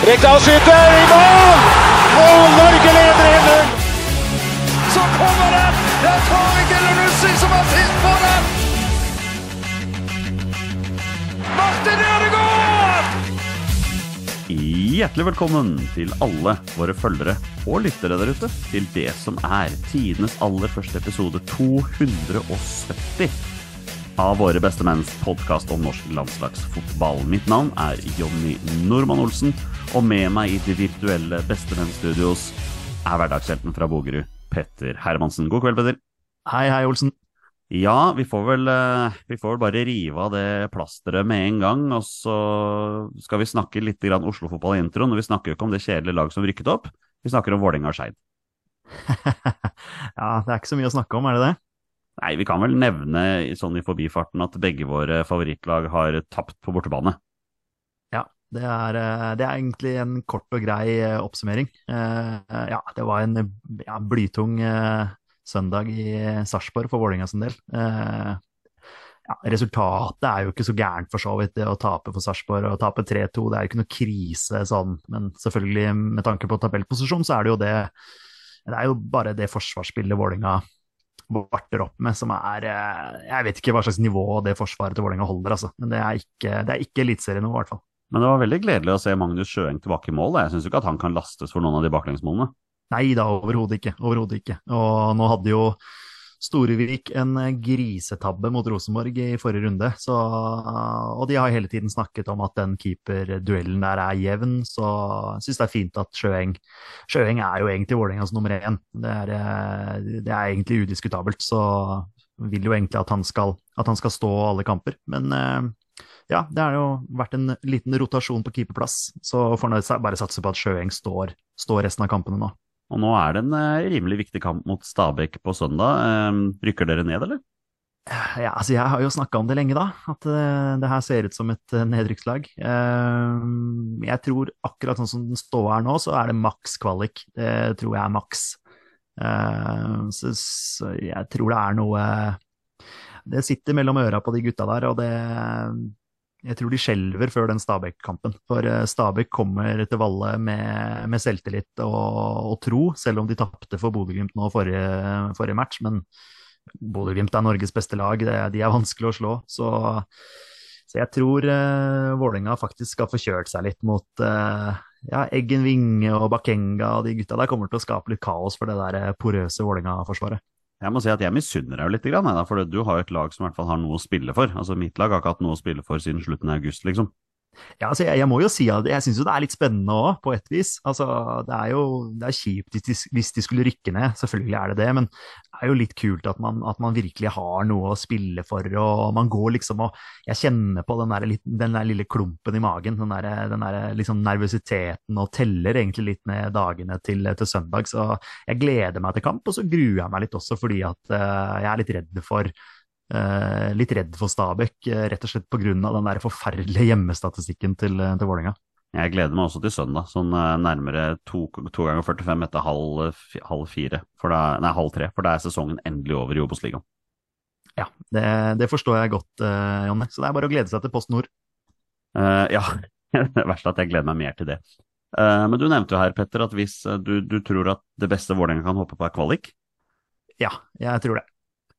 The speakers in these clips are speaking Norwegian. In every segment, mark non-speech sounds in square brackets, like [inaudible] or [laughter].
Rekdal skyter i mål! Og Norge leder 1-0! Så kommer den! Det er Tariq Elunussi som har sist på den! Martin Ødegaard! Hjertelig velkommen til alle våre følgere og lyttere der ute til det som er tidenes aller første episode 270 av Våre beste menns podkast om norsk landslagsfotball. Mitt navn er Jonny Normann Olsen, og med meg i de virtuelle Bestemenn-studios er hverdagshelten fra Bogerud, Petter Hermansen. God kveld, Petter. Hei, hei, Olsen. Ja, vi får vel, eh, vi får vel bare rive av det plasteret med en gang. Og så skal vi snakke litt grann Oslo-fotball i introen. Og vi snakker jo ikke om det kjedelige laget som rykket opp. Vi snakker om Vålerenga og Skeid. [laughs] ja, det er ikke så mye å snakke om, er det det? Nei, vi kan vel nevne sånn i forbifarten at begge våre favorittlag har tapt på bortebane. Det er, eh, det er egentlig en kort og grei eh, oppsummering. Eh, Ja, det var en ja, blytung søndag i Sarpsborg for Vålerenga sin del. Ja, resultatet er jo ikke så gærent for så vidt, det å tape for Sarpsborg og tape 3-2. Det er jo ikke noe krise sånn, men selvfølgelig med tanke på tabellposisjon, så er det jo det Det er jo bare det forsvarsspillet Vålerenga varter opp med, som er Jeg vet ikke hva slags nivå det forsvaret til Vålerenga holder, altså. Men det er ikke, det er ikke eliteserienivå, i hvert fall. Men det var veldig gledelig å se Magnus Sjøeng tilbake i mål. Jeg syns ikke at han kan lastes for noen av de baklengsmålene. Nei da, overhodet ikke. Overhodet ikke. Og nå hadde jo Storevik en grisetabbe mot Rosenborg i forrige runde, så, og de har hele tiden snakket om at den keeperduellen der er jevn, så jeg syns det er fint at Sjøeng Sjøeng er jo egentlig Vålerengas nummer én. Det er, eh, det er egentlig udiskutabelt, så vil jo egentlig at han skal, at han skal stå alle kamper. Men eh, ja, det har jo vært en liten rotasjon på keeperplass, så får han bare satse på at Sjøeng står, står resten av kampene nå. Og nå er det en eh, rimelig viktig kamp mot Stabæk på søndag. Eh, rykker dere ned, eller? Ja, altså jeg har jo snakka om det lenge, da. At uh, det her ser ut som et uh, nedrykkslag. Uh, jeg tror akkurat sånn som den står her nå, så er det maks kvalik. Det tror jeg er maks. Så, så, jeg tror det er noe Det sitter mellom øra på de gutta der, og det jeg tror de skjelver før den Stabæk-kampen. For Stabæk kommer til Valle med, med selvtillit og, og, tro, selv om de tapte for Bodø-Glimt nå forrige, forrige match. Men Bodø-Glimt er Norges beste lag, det, de er vanskelig å slå. Så, så jeg tror uh, Vålerenga faktisk skal få kjørt seg litt mot uh, ja, Eggen Winge og Bakenga og de gutta der kommer til å skape litt kaos for det der porøse Vålerenga-forsvaret. Jeg må si at jeg misunner deg litt, for du har jo et lag som i hvert fall har noe å spille for. Altså Mitt lag har ikke hatt noe å spille for siden slutten av august, liksom. Ja, altså jeg, jeg må jo si at jeg syns jo det er litt spennende òg, på et vis. Altså, det er jo det er kjipt hvis de, skulle rykke ned, selvfølgelig er det det. Men det er jo litt kult at man, at man virkelig har noe å spille for, og man går liksom og Jeg kjenner på den der, den der lille klumpen i magen, den der, den der liksom nervøsiteten, og teller egentlig litt ned dagene til, til, søndag. Så jeg gleder meg til kamp, og så gruer jeg meg litt også fordi at uh, jeg er litt redd for litt redd for Stabæk, uh, rett og slett pga. den der forferdelige hjemmestatistikken til, uh, til Vålerenga. Jeg gleder meg også til søndag, sånn nærmere to, to ganger 45 etter halv, halv fire. For da, nei, halv tre, for da er sesongen endelig over i Obos-ligaen. Ja, det, det, forstår jeg godt, Jonny. Så det er bare å glede seg til Post Nord. ja, [laughs] det verste er at jeg gleder meg mer til det. men du nevnte jo her, Petter, at hvis du, du tror at det beste Vålerenga kan håpe på er kvalik? Ja, jeg tror det.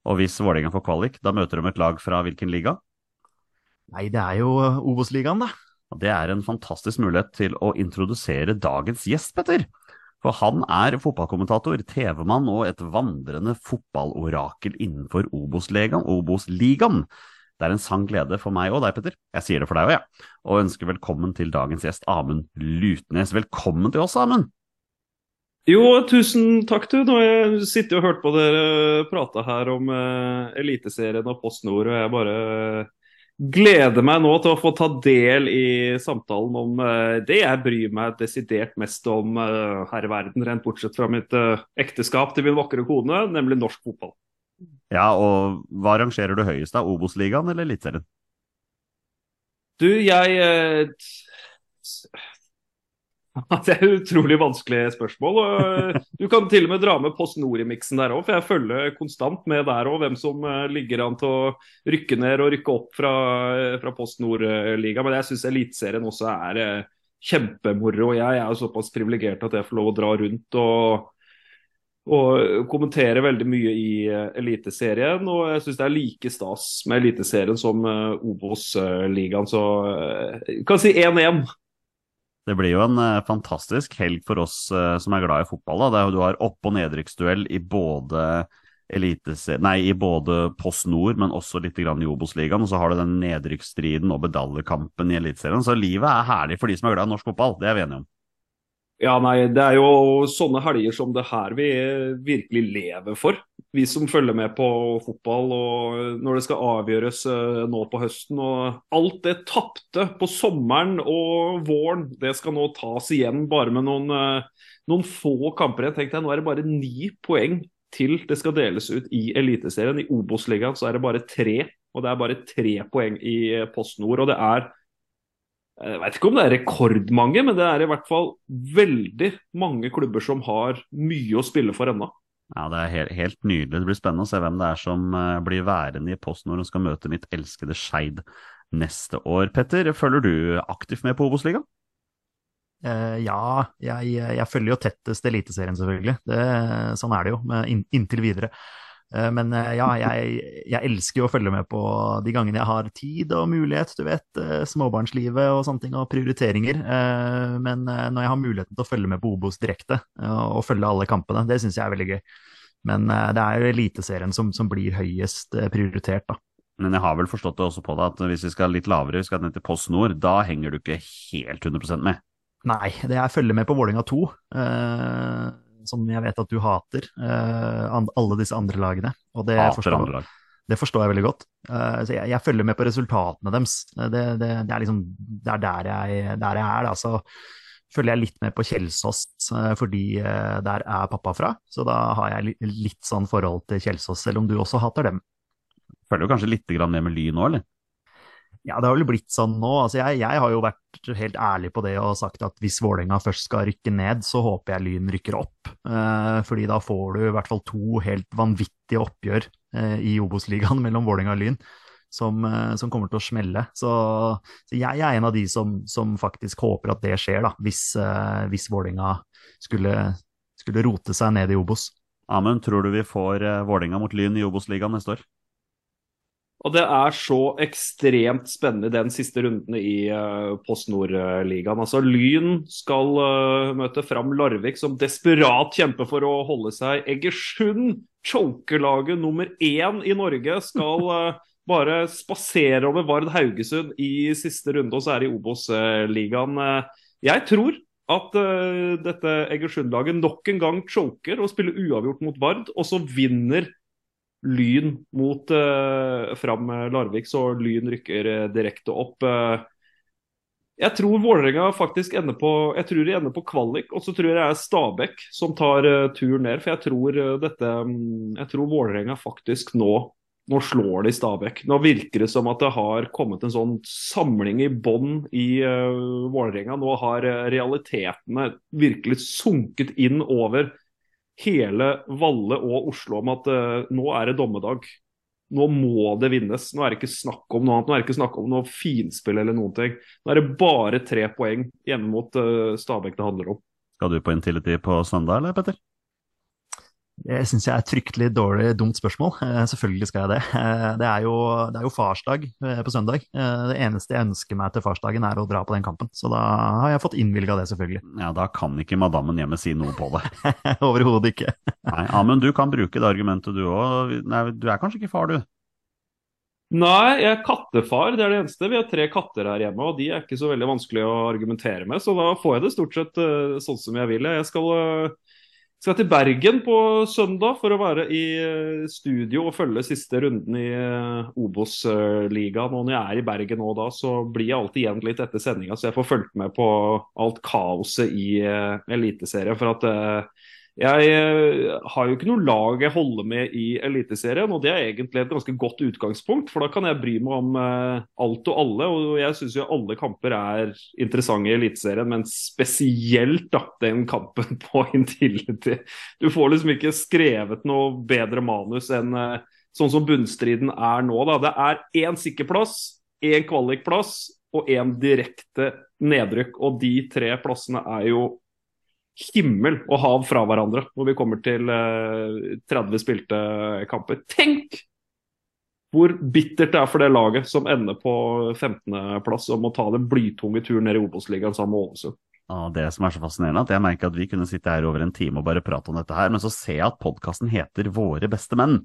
Og hvis Vålerenga får kvalik, da møter de et lag fra hvilken liga? Nei, det er jo Obos-ligaen, da. Og Det er en fantastisk mulighet til å introdusere dagens gjest, Petter. For han er fotballkommentator, TV-mann og et vandrende fotballorakel innenfor Obos-ligaen. Obos det er en sann glede for meg og deg, Petter. Jeg sier det for deg òg, jeg. Ja. Og ønsker velkommen til dagens gjest, Amund Lutnes. Velkommen til oss, Amund. Jo, tusen takk, du. Nå har jeg sittet og hørt på dere prate her om uh, Eliteserien og Post Nord, og jeg bare gleder meg nå til å få ta del i samtalen om uh, det jeg bryr meg desidert mest om uh, her i verden, rent bortsett fra mitt uh, ekteskap til min vakre kone, nemlig norsk fotball. Ja, og hva rangerer du høyest da? Obos-ligaen eller Eliteserien? Du, jeg eh, [laughs] Det er et utrolig vanskelig spørsmål. og Du kan til og med dra med Post Nord i miksen der òg, for jeg følger konstant med der òg hvem som eh, ligger an til å rykke ned og rykke opp fra, fra Post Nord-ligaen. Men jeg syns Eliteserien også er eh, kjempemoro. Jeg er jo såpass privilegert at jeg får lov å dra rundt og, og kommentere veldig mye i eh, Eliteserien. Og jeg syns det er like stas med Eliteserien som Obos-ligaen. Så jeg kan si 1-1. Det blir jo en uh, fantastisk helg for oss uh, som er glad i fotball. Da. Du har opp- og nedrykksduell i både Nei, i både Post Nord, men også litt i Obos-ligaen. Og så har du den nedrykksstriden og medaljekampen i Eliteserien. Så livet er herlig for de som er glad i norsk fotball, det er vi enige om. Ja, nei, det er jo sånne helger som det her vi virkelig lever for. Vi som følger med på fotball og når det skal avgjøres eh, nå på høsten. Og alt det tapte på sommeren og våren, det skal nå tas igjen bare med noen, eh, noen få kamper igjen. Tenk deg, nå er det bare ni poeng til det skal deles ut i Eliteserien. I Obos-ligaen så er det bare tre, og det er bare tre poeng i Post Nord. Og det er jeg vet ikke om det er rekordmange, men det er i hvert fall veldig mange klubber som har mye å spille for ennå. Ja, Det er helt, helt, nydelig. Det blir spennende å se hvem det er som uh, blir værende i post når hun skal møte mitt elskede Skeid neste år. Petter, følger du aktivt med på Obos-ligaen? Uh, ja, jeg, jeg, følger jo tettest Eliteserien, selvfølgelig. Det, sånn er det jo, in, inntil videre. Eh, men eh, ja, jeg, jeg, elsker jo å følge med på de gangene jeg har tid og mulighet, du vet. Eh, småbarnslivet og sånne ting, og prioriteringer. Men når jeg har muligheten til å følge med på Obos direkte og følge alle kampene, det syns jeg er veldig gøy. Men det er jo Eliteserien som, som blir høyest prioritert, da. Men jeg har vel forstått det også på deg at hvis vi skal litt lavere, vi skal ned til Post Nord, da henger du ikke helt 100% med? Nei, det jeg følger med på Vålerenga 2. Eh, som jeg vet at du hater, uh, alle disse andre lagene. Og det, forstår, lag. det forstår jeg veldig godt. Uh, så jeg, jeg, følger med på resultatene deres. Det, det, det, er liksom det er der jeg, der jeg er. Da. Så følger jeg litt med på Kjelsås, fordi der er pappa fra. Så da har jeg litt, litt sånn forhold til Kjelsås, selv om du også hater dem. Følger du kanskje litt med med Lyn nå, eller? Ja, det har vel blitt sånn nå. Altså, jeg, jeg, har jo vært helt ærlig på det og sagt at hvis Vålerenga først skal rykke ned, så håper jeg Lyn rykker opp. Eh, fordi da får du i hvert fall to helt vanvittige oppgjør eh, i Obos-ligaen [laughs] mellom Vålerenga og Lyn. Som, eh, som, kommer til å smelle. Så, så jeg, jeg, er en av de som, som, faktisk håper at det skjer, da, hvis, eh, hvis Vålerenga skulle, skulle rote seg ned i Obos. Amund, tror du vi får eh, Vålerenga mot Lyn i Obos-ligaen neste år? Og det er så ekstremt spennende den siste runden i uh, Post Nord-ligaen. Altså, Lyn skal uh, møte fram Larvik, som desperat kjemper for å holde seg. Egersund, chokelaget nummer én i Norge, skal uh, [laughs] bare spasere over Vard Haugesund i siste runde, og så er det i Obos-ligaen. jeg tror at dette Egersund-laget nok en gang choker og spiller uavgjort mot Vard, og så vinner Lyn mot uh, Fram Larvik, så Lyn rykker uh, direkte opp. Uh, jeg tror Vålerenga faktisk ender på jeg tror de ender på kvalik, og så tror jeg det er Stabæk som tar uh, turen ned. For jeg tror dette um, Jeg tror Vålerenga faktisk nå nå slår de Stabæk. Nå virker det som at det har kommet en sånn samling i bånn i uh, Vålerenga. Nå har realitetene virkelig sunket inn over hele Valle og Oslo om at uh, nå er det dommedag. Nå må det vinnes. Nå er det ikke snakk om noe annet. Nå er det ikke snakk om noe finspill eller noen ting. Nå er det bare tre poeng hjemme mot uh, Stabæk det handler om. Skal du på Intility på søndag, eller Petter? Det syns jeg er et fryktelig dårlig, dumt spørsmål. Eh, selvfølgelig skal jeg det. Eh, det, er jo, det er jo farsdag eh, på søndag. Det eneste jeg ønsker meg til farsdagen, er å dra på den kampen. Så da har jeg fått innvilga det, selvfølgelig. Ja, da kan ikke madammen hjemme si noe på det. [laughs] Overhodet ikke. Nei, ja, men du kan bruke det argumentet du òg. Du er kanskje ikke far, du? Nei, jeg er kattefar. Det er det eneste. Vi har tre katter her hjemme, og de er ikke så veldig vanskelig å argumentere med. Så da får jeg det stort sett sånn som jeg vil. Jeg skal skal til Bergen på søndag for å være i eh, studio og følge siste runden i eh, Obos-ligaen. Og når jeg er i Bergen nå da, så blir jeg alltid igjen litt etter sendinga, så jeg får fulgt med på alt kaoset i uh, Eliteserien. For at jeg eh, har jo ikke noe lag jeg holder med i Eliteserien, og det er egentlig et ganske godt utgangspunkt, for da kan jeg bry meg om eh, alt og alle. Og jeg syns jo alle kamper er interessante i Eliteserien, men spesielt da, den kampen [laughs] på Intility. Du får liksom ikke skrevet noe bedre manus enn eh, sånn som bunnstriden er nå. Da. Det er én sikker plass, én kvalikplass og én direkte nedrykk. Og de tre plassene er jo himmel og hav fra hverandre når vi kommer til 30 eh, spilte kamper. Tenk hvor bittert det er for det laget som ender på 15.-plass og må ta den blytunge turen ned i Obos-ligaen sammen med Ålesund. Ja, det som er så fascinerende, at jeg merker at vi kunne sitte her over en time og bare prate om dette her, men så ser jeg at podkasten heter Våre beste menn.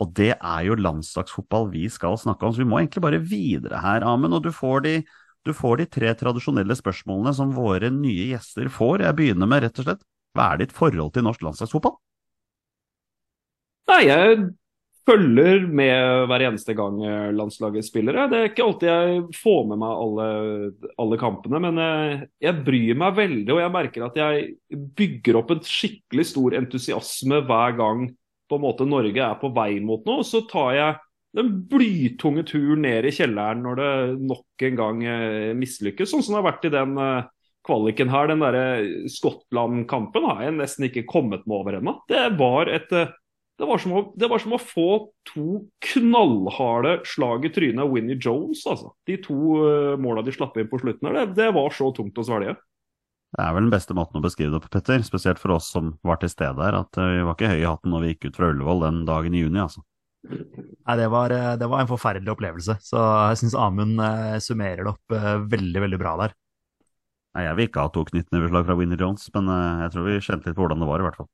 Og det er jo landslagsfotball vi skal snakke om, så vi må egentlig bare videre her, Amund. Og du får de du får de tre tradisjonelle spørsmålene som våre nye gjester får. Jeg begynner med rett og slett hva er ditt forhold til norsk landslagsfotball? Nei, jeg følger med hver eneste gang landslaget spiller. Det er ikke alltid jeg får med meg alle, alle, kampene, men eh, jeg bryr meg veldig. Og jeg merker at jeg bygger opp en skikkelig stor entusiasme hver gang på en måte Norge er på vei mot noe. Så tar jeg den blytunge turen ned i kjelleren når det nok en gang eh, mislykkes, sånn som det har vært i den eh, kvaliken her. Den derre Skottland-kampen har jeg nesten ikke kommet meg over ennå. Det var et eh, det var, å, det var, som å, få to knallharde slag i trynet av Winnie Jones, altså. De to uh, måla de slapp inn på slutten her, det, det, var så tungt å svelge. Det er vel den beste måten å beskrive det på, Petter. Spesielt for oss som var til stede her. At vi var ikke høye i hatten når vi gikk ut fra Ullevål den dagen i juni, altså. Nei, det var, eh, det var, en forferdelig opplevelse. Så jeg syns Amund eh, summerer det opp eh, veldig, veldig bra der. Nei, Jeg vil ikke ha to knyttneveslag fra Winner Jones, men jeg tror vi kjente litt på hvordan det var, i hvert fall.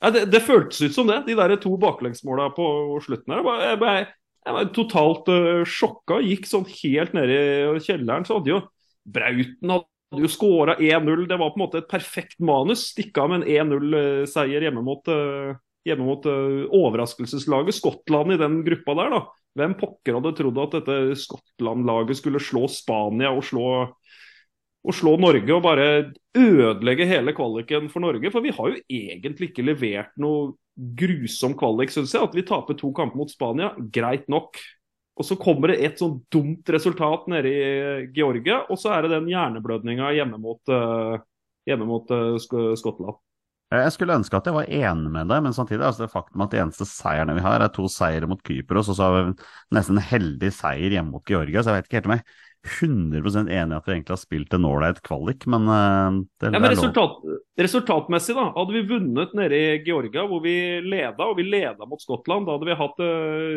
Ja, det, det føltes ut som det, de der to baklengsmåla på slutten her. Jeg ble, jeg ble totalt uh, sjokka. Gikk sånn helt ned i kjelleren. Så hadde jo Brauten hadde jo skåra 1-0. Det var på en måte et perfekt manus. Stikka av med en 1-0-seier hjemme mot uh, hjemme mot uh, overraskelseslaget Skottland i den gruppa der. da. Hvem pokker hadde trodd at dette Skottland-laget skulle slå Spania og slå, og slå, Norge og bare ødelegge hele kvaliken for Norge? For vi har jo egentlig ikke levert noe grusom kvalik, syns jeg. At vi taper to kamper mot Spania, greit nok. Og så kommer det et sånn dumt resultat nede i Georgia, og så er det den hjerneblødninga hjemme mot, uh, hjemme mot Skottland. Jeg skulle ønske at jeg var enig med deg, men samtidig altså det faktum at de eneste seierne vi har, er to seire mot Kypros, og så har vi nesten en heldig seier hjemme mot Georgia. Så jeg vet ikke helt om jeg er 100 enig i at vi egentlig har spilt en ålreit kvalik, men uh, det, ja, men resultat, Resultatmessig, da. Hadde vi vunnet nede i Georgia, hvor vi leda, og vi leda mot Skottland, da hadde vi hatt uh,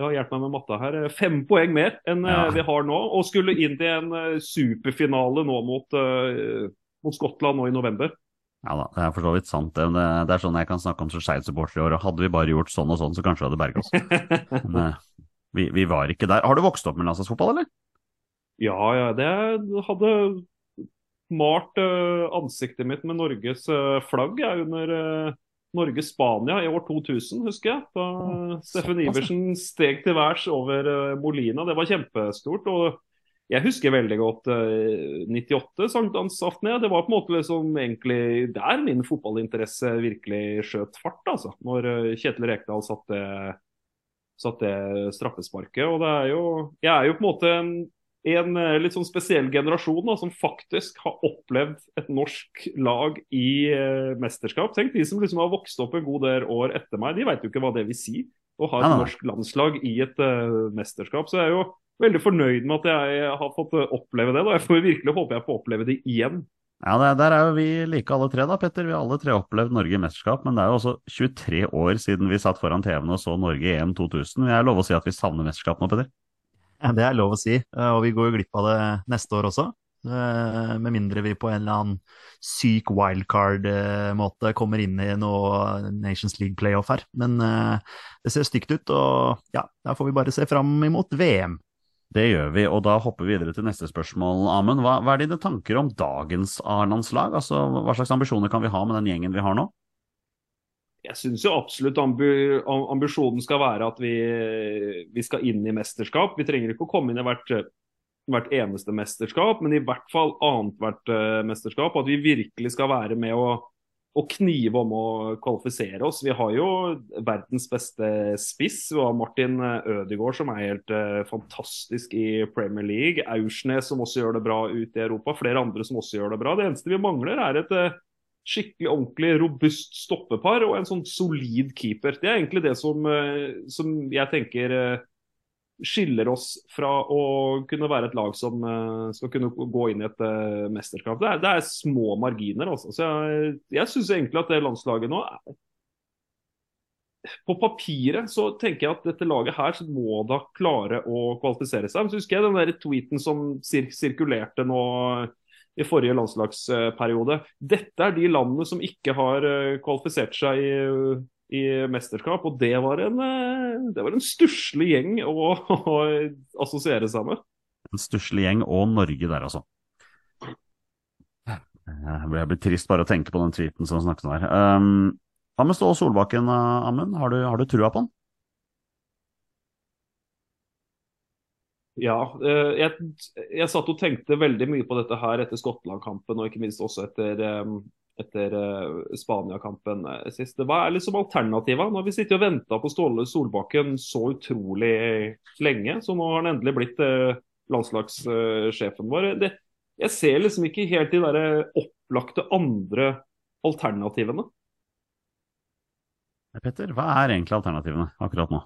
ja, hjelp meg med matta her. Fem poeng mer enn ja. vi har nå. Og skulle inn til en superfinale nå mot, mot Skottland nå i november. Ja da, det er for så vidt sant. Det, det er sånn jeg kan snakke om som Skeid-supporter i år. og Hadde vi bare gjort sånn og sånn, så kanskje vi hadde berga oss. [laughs] Men eh, vi, vi, var ikke der. Har du vokst opp med landslagsfotball, eller? Ja, ja. Det hadde malt uh, ansiktet mitt med Norges uh, flagg jeg, under uh, Norge-Spania i år 2000, husker jeg. Da oh, Steffen Iversen steg til værs over Molina. Det var kjempestort. og jeg husker veldig godt uh, 98, sankthansaften. Ja. Det var på en måte liksom egentlig der min fotballinteresse virkelig skjøt fart. altså. Når uh, Kjetil Rekdal satte, satte straffesparket. Og det er jo Jeg er jo på en måte en, en uh, litt sånn spesiell generasjon da, som faktisk har opplevd et norsk lag i uh, mesterskap. Tenk de som liksom har vokst opp en god del år etter meg, de vet jo ikke hva det vil si å ha et norsk landslag i et mesterskap. Så jeg er jo veldig fornøyd med at jeg har fått oppleve det. Da. Jeg får virkelig håpe jeg får oppleve det igjen. Ja, det, Der er jo vi like alle tre, da, Petter. Vi har alle tre opplevd Norge i mesterskap. Men det er jo også 23 år siden vi satt foran TV-en og så Norge i EM 2000. Jeg er lov å si at vi savner mesterskap nå, Petter? Ja, Det er lov å si. Og vi går jo glipp av det neste år også. Eh, med mindre vi på en eller annen syk wildcard-måte kommer inn i noe Nations League playoff her. Men eh, det ser stygt ut, og ja, da får vi bare se fram imot VM. Det gjør vi, og da hopper vi videre til neste spørsmål, Amund. Hva, hva, er dine tanker om dagens A-landslag? Altså, hva slags ambisjoner kan vi ha med den gjengen vi har nå? jeg syns jo absolutt ambu, ambisjonen skal være at vi, vi, skal inn i mesterskap. Vi trenger ikke å komme inn i hvert, hvert eneste mesterskap, men i hvert fall annethvert uh, mesterskap. At vi virkelig skal være med å, å, knive om å kvalifisere oss. Vi har jo verdens beste spiss. Vi har Martin Ødegaard som er helt uh, fantastisk i Premier League. Aursnes som også gjør det bra ute i Europa. Flere andre som også gjør det bra. Det eneste vi mangler, er et uh, skikkelig ordentlig robust stoppepar og en sånn solid keeper. Det er egentlig det som, uh, som jeg tenker skiller oss fra å kunne være et lag som uh, skal kunne gå inn i et uh, mesterskap. Det er, det er, små marginer. Også. Så jeg, jeg syns egentlig at det landslaget nå er På papiret så tenker jeg at dette laget her må da klare å kvalifisere seg. Men så husker jeg den der tweeten som sir sirkulerte nå i forrige landslagsperiode. Dette er de landene som ikke har eh, kvalifisert seg i, mesterskap, og det var en, eh, det var en stusslig gjeng å, [laughs] å, assosiere seg med. En stusslig gjeng og Norge der, altså. Jeg blir trist bare å tenke på den tweeten som snakket om her. Um, hva med Ståle Solbakken, Amund? Har du, har du trua på han? Ja, eh, jeg, jeg, satt og tenkte veldig mye på dette her etter Skottland-kampen, og ikke minst også etter, eh, etter eh, Spania-kampen sist. Hva er liksom alternativet? Nå har vi sittet og venta på Ståle Solbakken så utrolig lenge, så nå har han endelig blitt landslagssjefen vår. Det, jeg ser liksom ikke helt de der opplagte andre alternativene. Petter, hva er egentlig alternativene akkurat nå?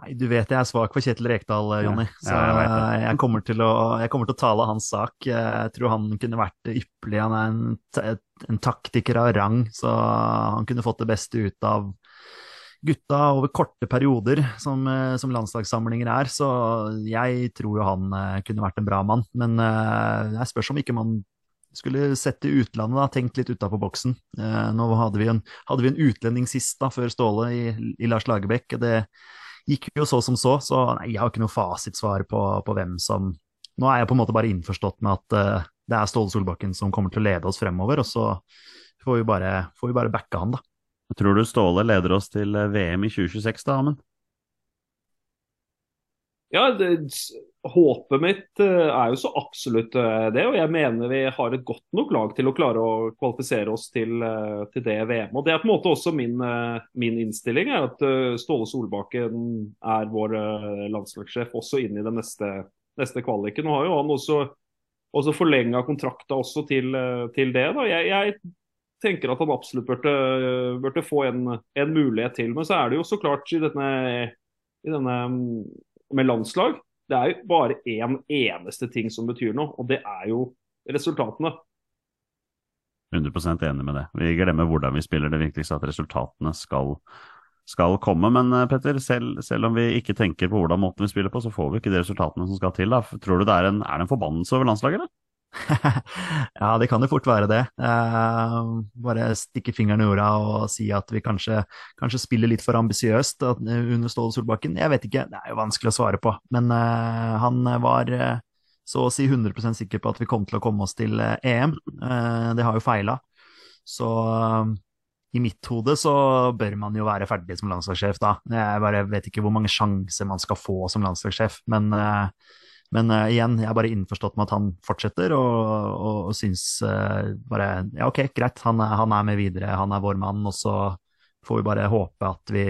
Nei, du vet jeg er svak for Kjetil Rekdal, eh, Jonny. Så ja, jeg, jeg, kommer å, jeg, kommer til å, tale hans sak. Jeg tror han kunne vært ypperlig. Han er en, en, taktiker av rang, så han kunne fått det beste ut av gutta over korte perioder, som, eh, som landslagssamlinger er. Så jeg tror jo han eh, kunne vært en bra mann. Men jeg spørs om ikke man skulle sett til utlandet, da, tenkt litt utafor boksen. Nå hadde vi, en, hadde vi en utlending sist, da, før Ståle, i, i Lars Lagerbäck. Det gikk jo så som så, så nei, jeg har ikke noe fasitsvar på, på, hvem som Nå er jeg på en måte bare innforstått med at uh, det er Ståle Solbakken som kommer til å lede oss fremover, og så får vi bare, får vi bare backe han, da. Tror du Ståle leder oss til eh, VM i 2026, da, Amund? Ja, det, håpet mitt eh, er jo så absolutt eh, det. Og jeg mener vi har et godt nok lag til å klare å kvalifisere oss til, eh, til det VM. Og det er på en måte også min, min innstilling, er at Ståle Solbakken er vår landslagssjef også inn i den neste, neste kvaliken. Og har jo han også, også forlenga kontrakta også til, til det. Da. Jeg, jeg, tenker at han absolutt burde, burde få en, en, mulighet til. Men så er det jo så klart i denne, i denne mm, med landslag det er jo bare én en eneste ting som betyr noe, og det er jo resultatene. 100% enig med det. Vi glemmer hvordan vi spiller. Det viktigste at resultatene skal, skal komme. Men eh, Petter, selv, selv, om vi ikke tenker på hvordan måten vi spiller på, så får vi ikke de resultatene som skal til. Da. Tror du det er en, er det en forbannelse over landslaget? eller? [laughs] ja, det kan jo fort være det. Eh, bare stikke fingeren i jorda og si at vi kanskje, kanskje spiller litt for ambisiøst under Ståle Solbakken. Jeg vet ikke, det er jo vanskelig å svare på. Men eh, han var uh, så å si 100% sikker på at vi kom til å komme oss til EM. det har jo feila. Så i mitt hode så bør man jo være ferdig som landslagssjef da. Jeg bare vet ikke hvor mange sjanser man skal få som landslagssjef, men uh, men uh, igjen, jeg er bare innforstått med at han fortsetter, og, og, og syns uh, bare Ja, ok, greit, han, han, er med videre, han er vår mann, og så får vi bare håpe at vi,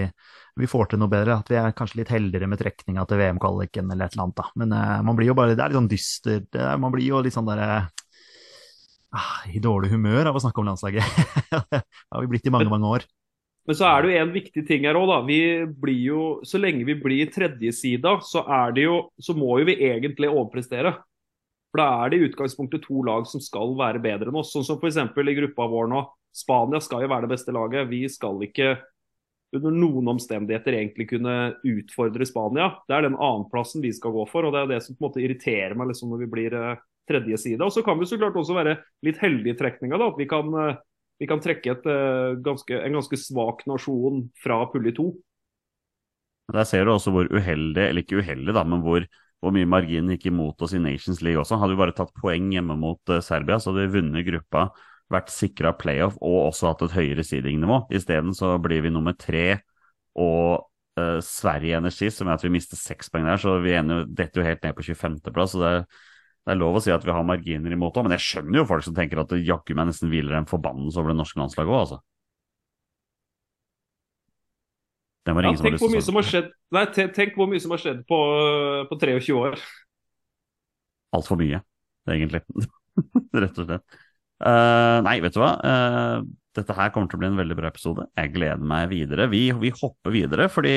vi får til noe bedre. At vi er kanskje litt heldigere med trekninga til VM-kvaliken eller et eller annet, da. Men uh, man blir jo bare Det er litt sånn dyster. Er, man blir jo litt sånn derre ah, I dårlig humør av å snakke om landslaget. [laughs] det har vi blitt i mange, mange år. Men så er det jo en viktig ting her òg, da. Vi blir jo, så lenge vi blir tredjesida, så er det jo Så må jo vi egentlig overprestere. For da er det i utgangspunktet to lag som skal være bedre enn oss. Sånn som f.eks. i gruppa vår nå. Spania skal jo være det beste laget. Vi skal ikke under noen omstendigheter egentlig kunne utfordre Spania. Det er den annenplassen vi skal gå for, og det er det som på en måte irriterer meg liksom når vi blir uh, tredje side. Og så kan vi så klart også være litt heldige i trekninga. At vi kan uh, vi kan trekke et, uh, ganske, en ganske svak nasjon fra pulje to. Der ser du også hvor uheldig, eller ikke uheldig, da, men hvor, hvor mye marginen gikk imot oss i Nations League også. Hadde vi bare tatt poeng hjemme mot uh, Serbia, så hadde vi vunnet gruppa vært sikra playoff og også hatt et høyere seedingnivå. Isteden så blir vi nummer tre og uh, Sverige Energi, som er at vi mister seks poeng der, så vi ender, detter jo helt ned på 25.-plass. så det, det, er lov å si at vi har marginer imot òg, men jeg skjønner jo folk som tenker at det jaggu meg nesten hviler en forbannelse over det norske landslaget òg, altså. Ja, tenk, hvor mye som har skjedd, nei, tenk hvor mye som har skjedd på, på 23 år. Altfor mye, egentlig. [laughs] Rett og slett. Uh, nei, vet du hva. Uh, dette her kommer til å bli en veldig bra episode. Jeg gleder meg videre. Vi, vi, hopper videre, fordi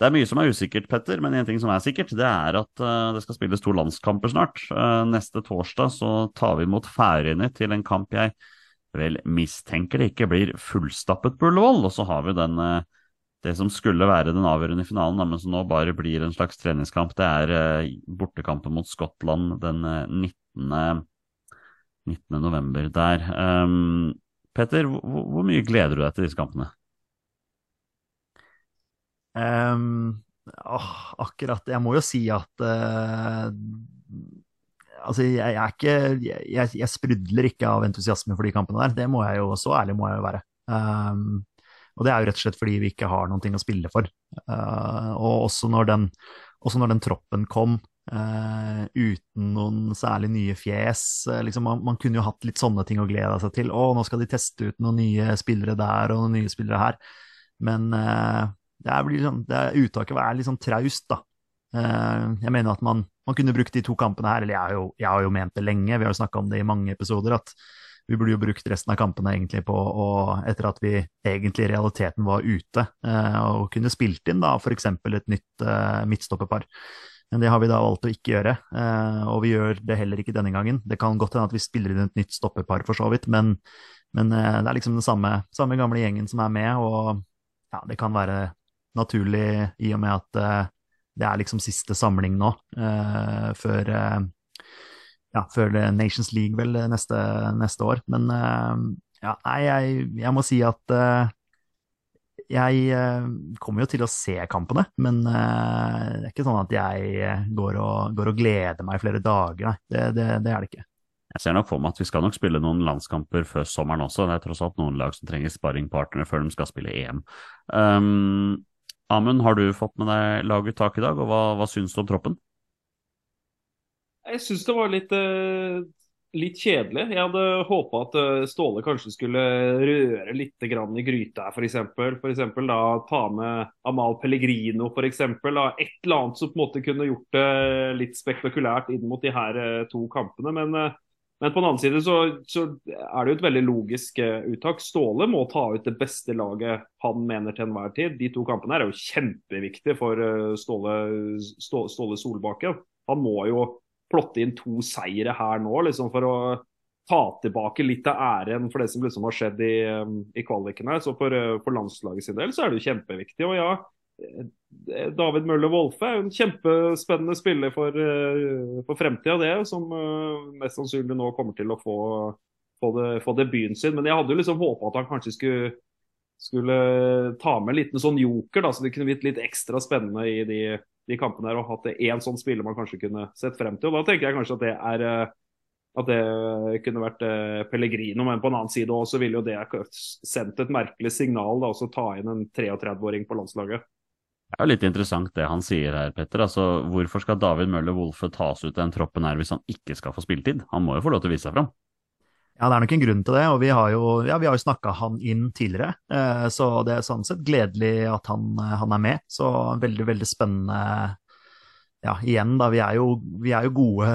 det er mye som er usikkert, Petter. Men en ting som er sikkert, det er at uh, det skal spilles to landskamper snart. neste torsdag så tar vi imot Færøyene til en kamp jeg vel mistenker det ikke blir fullstappet på Ullevål. Og så har vi den det som skulle være den avgjørende finalen, men som nå bare blir en slags treningskamp, det er bortekampen mot Skottland den 19. Eh, 19. november der. Um, Petter, hvor, hvor, mye gleder du deg til disse kampene? Um, åh, akkurat Jeg må jo si at uh, Altså, jeg, jeg, er ikke jeg, jeg, sprudler ikke av entusiasme for de kampene der. Det må jeg jo, Så ærlig må jeg jo være. Um, og det er jo rett og slett fordi vi ikke har noen ting å spille for. Uh, og også når, den, også når den, troppen kom uh, uten noen særlig nye fjes uh, liksom man, man, kunne jo hatt litt sånne ting å glede seg til. Å, nå skal de teste ut noen nye spillere der og noen nye spillere her. Men det, er, liksom, det er uttaket er litt sånn traust, da. jeg mener at man, man, kunne brukt de to kampene her, eller jeg har jo, jeg har jo ment det lenge, vi har jo snakka om det i mange episoder, at vi burde jo brukt resten av kampene egentlig på å, etter at vi egentlig i realiteten var ute, eh, og kunne spilt inn da f.eks. et nytt eh, midtstopperpar. Men det har vi da valgt å ikke gjøre, eh, og vi gjør det heller ikke denne gangen. Det kan godt hende at vi spiller inn et nytt stopperpar for så vidt, men, men det er liksom den samme, samme, gamle gjengen som er med, og ja, det kan være naturlig i og med at det er liksom siste samling nå, før ja, før Nations League vel neste, neste år. Men ja, nei, jeg, jeg, må si at jeg kommer jo til å se kampene, men det er ikke sånn at jeg går og, går og gleder meg i flere dager, nei. Det, det, det, er det ikke. Jeg ser nok for meg at vi skal nok spille noen landskamper før sommeren også. Det er tross alt noen lag som trenger sparringpartnere før de skal spille EM. Um, Amund, har du fått med deg laguttak i dag, og hva, hva syns du om troppen? Jeg syns det var litt, eh, litt, kjedelig. Jeg hadde håpa at eh, Ståle kanskje skulle røre litt i gryta her, f.eks. F.eks. ta med Amal Pellegrino, f.eks. Et eller annet som på en måte kunne gjort det litt spektakulært inn mot de her eh, to kampene. Men, men på den annen side så, så, er det jo et veldig logisk uttak. Ståle må ta ut det beste laget han mener til enhver tid. De to kampene her er jo kjempeviktige for Ståle, Ståle Solbakken. Han må jo plotte inn to seire her nå, liksom, for å ta tilbake litt av æren for det som liksom har skjedd i, um, i kvalikene. Så for, for, landslaget sin del så er det jo kjempeviktig. Og ja, eh, David Møller Wolfe er jo en kjempespennende spiller for, uh, for fremtida, det. Som uh, mest sannsynlig nå kommer til å få, få, debuten sin. Men jeg hadde jo liksom håpa at han kanskje skulle skulle ta med en liten sånn joker, da, så det kunne blitt litt ekstra spennende i de, de kampene her, og hatt én sånn spiller man kanskje kunne sett frem til. og Da tenker jeg kanskje at det er eh, at det kunne vært eh, Pellegrino, men på en annen side også ville jo det sendt et merkelig signal da, også ta inn en 33-åring på landslaget. Det er jo litt interessant det han sier her, Petter. Altså, hvorfor skal David Møller Wolfe tas ut den troppen her hvis han ikke skal få spilletid? Han må jo få lov til å vise seg fram. Ja, det er nok en grunn til det, og vi har jo, ja, jo snakka han inn tidligere. Eh, så det er sånn sett gledelig at han, eh, han, er med. Så veldig, veldig spennende. Ja, igjen, da. Vi er jo, vi er jo gode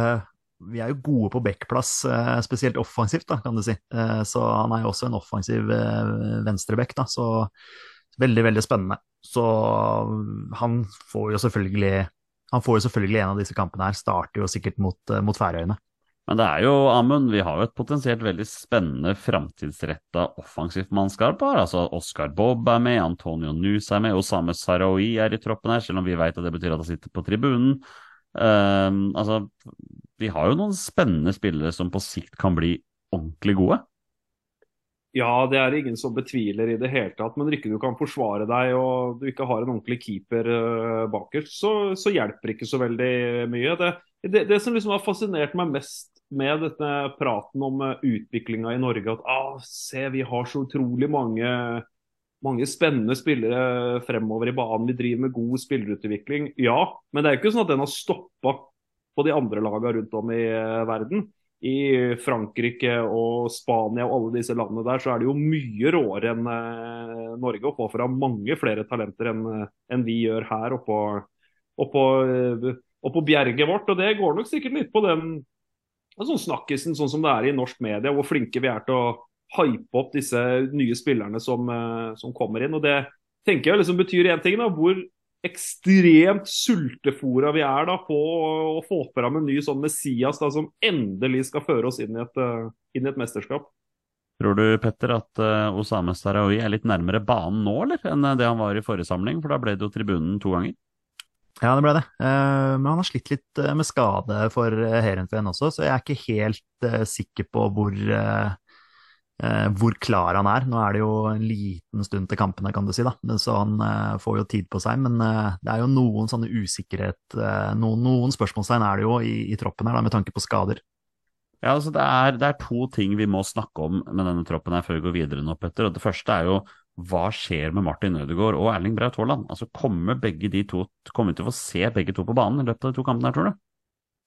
vi er jo gode på backplass, eh, spesielt offensivt, da, kan du si. Så han er jo også en offensiv venstreback, da. Så veldig, veldig spennende. Så han får jo selvfølgelig får jo selvfølgelig en av disse kampene her. Starter jo sikkert mot, mot Færøyene. Men det er jo, Amund, vi har jo et potensielt veldig spennende framtidsretta offensivt mannskap her. Altså Oscar Bob er med, Antonio Nus er med, Osame Sarawi er i troppen her, selv om vi vet at det betyr at han sitter på tribunen. Um, altså, vi har jo noen spennende spillere som på sikt kan bli ordentlig gode. Ja, det er ingen som betviler i det hele tatt. Men ikke du kan forsvare deg og du ikke har en ordentlig keeper uh, bakerst, så, så hjelper ikke så veldig mye. Det, det, det, som liksom har fascinert meg mest med dette praten om uh, utviklinga i Norge at ah, se, vi har så utrolig mange, mange spennende spillere fremover i banen. Vi driver med god spillerutvikling. Ja, men det er jo ikke sånn at den har stoppa på de andre lagene rundt om i uh, verden. I Frankrike og Spania og alle disse landene der, så er det jo mye råere enn uh, Norge å få fra mange flere talenter enn en vi gjør her oppå, oppå og på bjerget vårt. Og det går nok sikkert litt på den sånn snakkisen sånn som det er i norsk media, hvor flinke vi er til å hype opp disse nye spillerne som, eh, som kommer inn. Og det tenker jeg liksom betyr én ting, da, hvor ekstremt sultefora vi er da på å få fram en ny sånn Messias da, som endelig skal føre oss inn i et, eh, inn i et mesterskap. Tror du Petter, at uh, Osame Sarawi er litt nærmere banen nå eller, enn det han var i forrige samling? For da ble det jo tribunen to ganger. Ja, det ble det. Uh, men han har slitt litt uh, med skade for uh, Heerenveen også, så jeg er ikke helt sikker på hvor, hvor klar han er. Nå er det jo en liten stund til kampene, kan du si, da. så han får jo tid på seg. Men det er jo noen sånne usikkerhet noen, noen, spørsmålstegn er det jo i, i troppen her, da, med tanke på skader. Ja, altså det er, det er, to ting vi må snakke om med denne troppen her før vi går videre nå, Petter. og Det første er jo hva skjer med Martin Ødegaard og Erling Braut Haaland? Altså, kommer, begge de to, kommer vi til å få se begge to på banen i løpet av de to kampene her, tror du?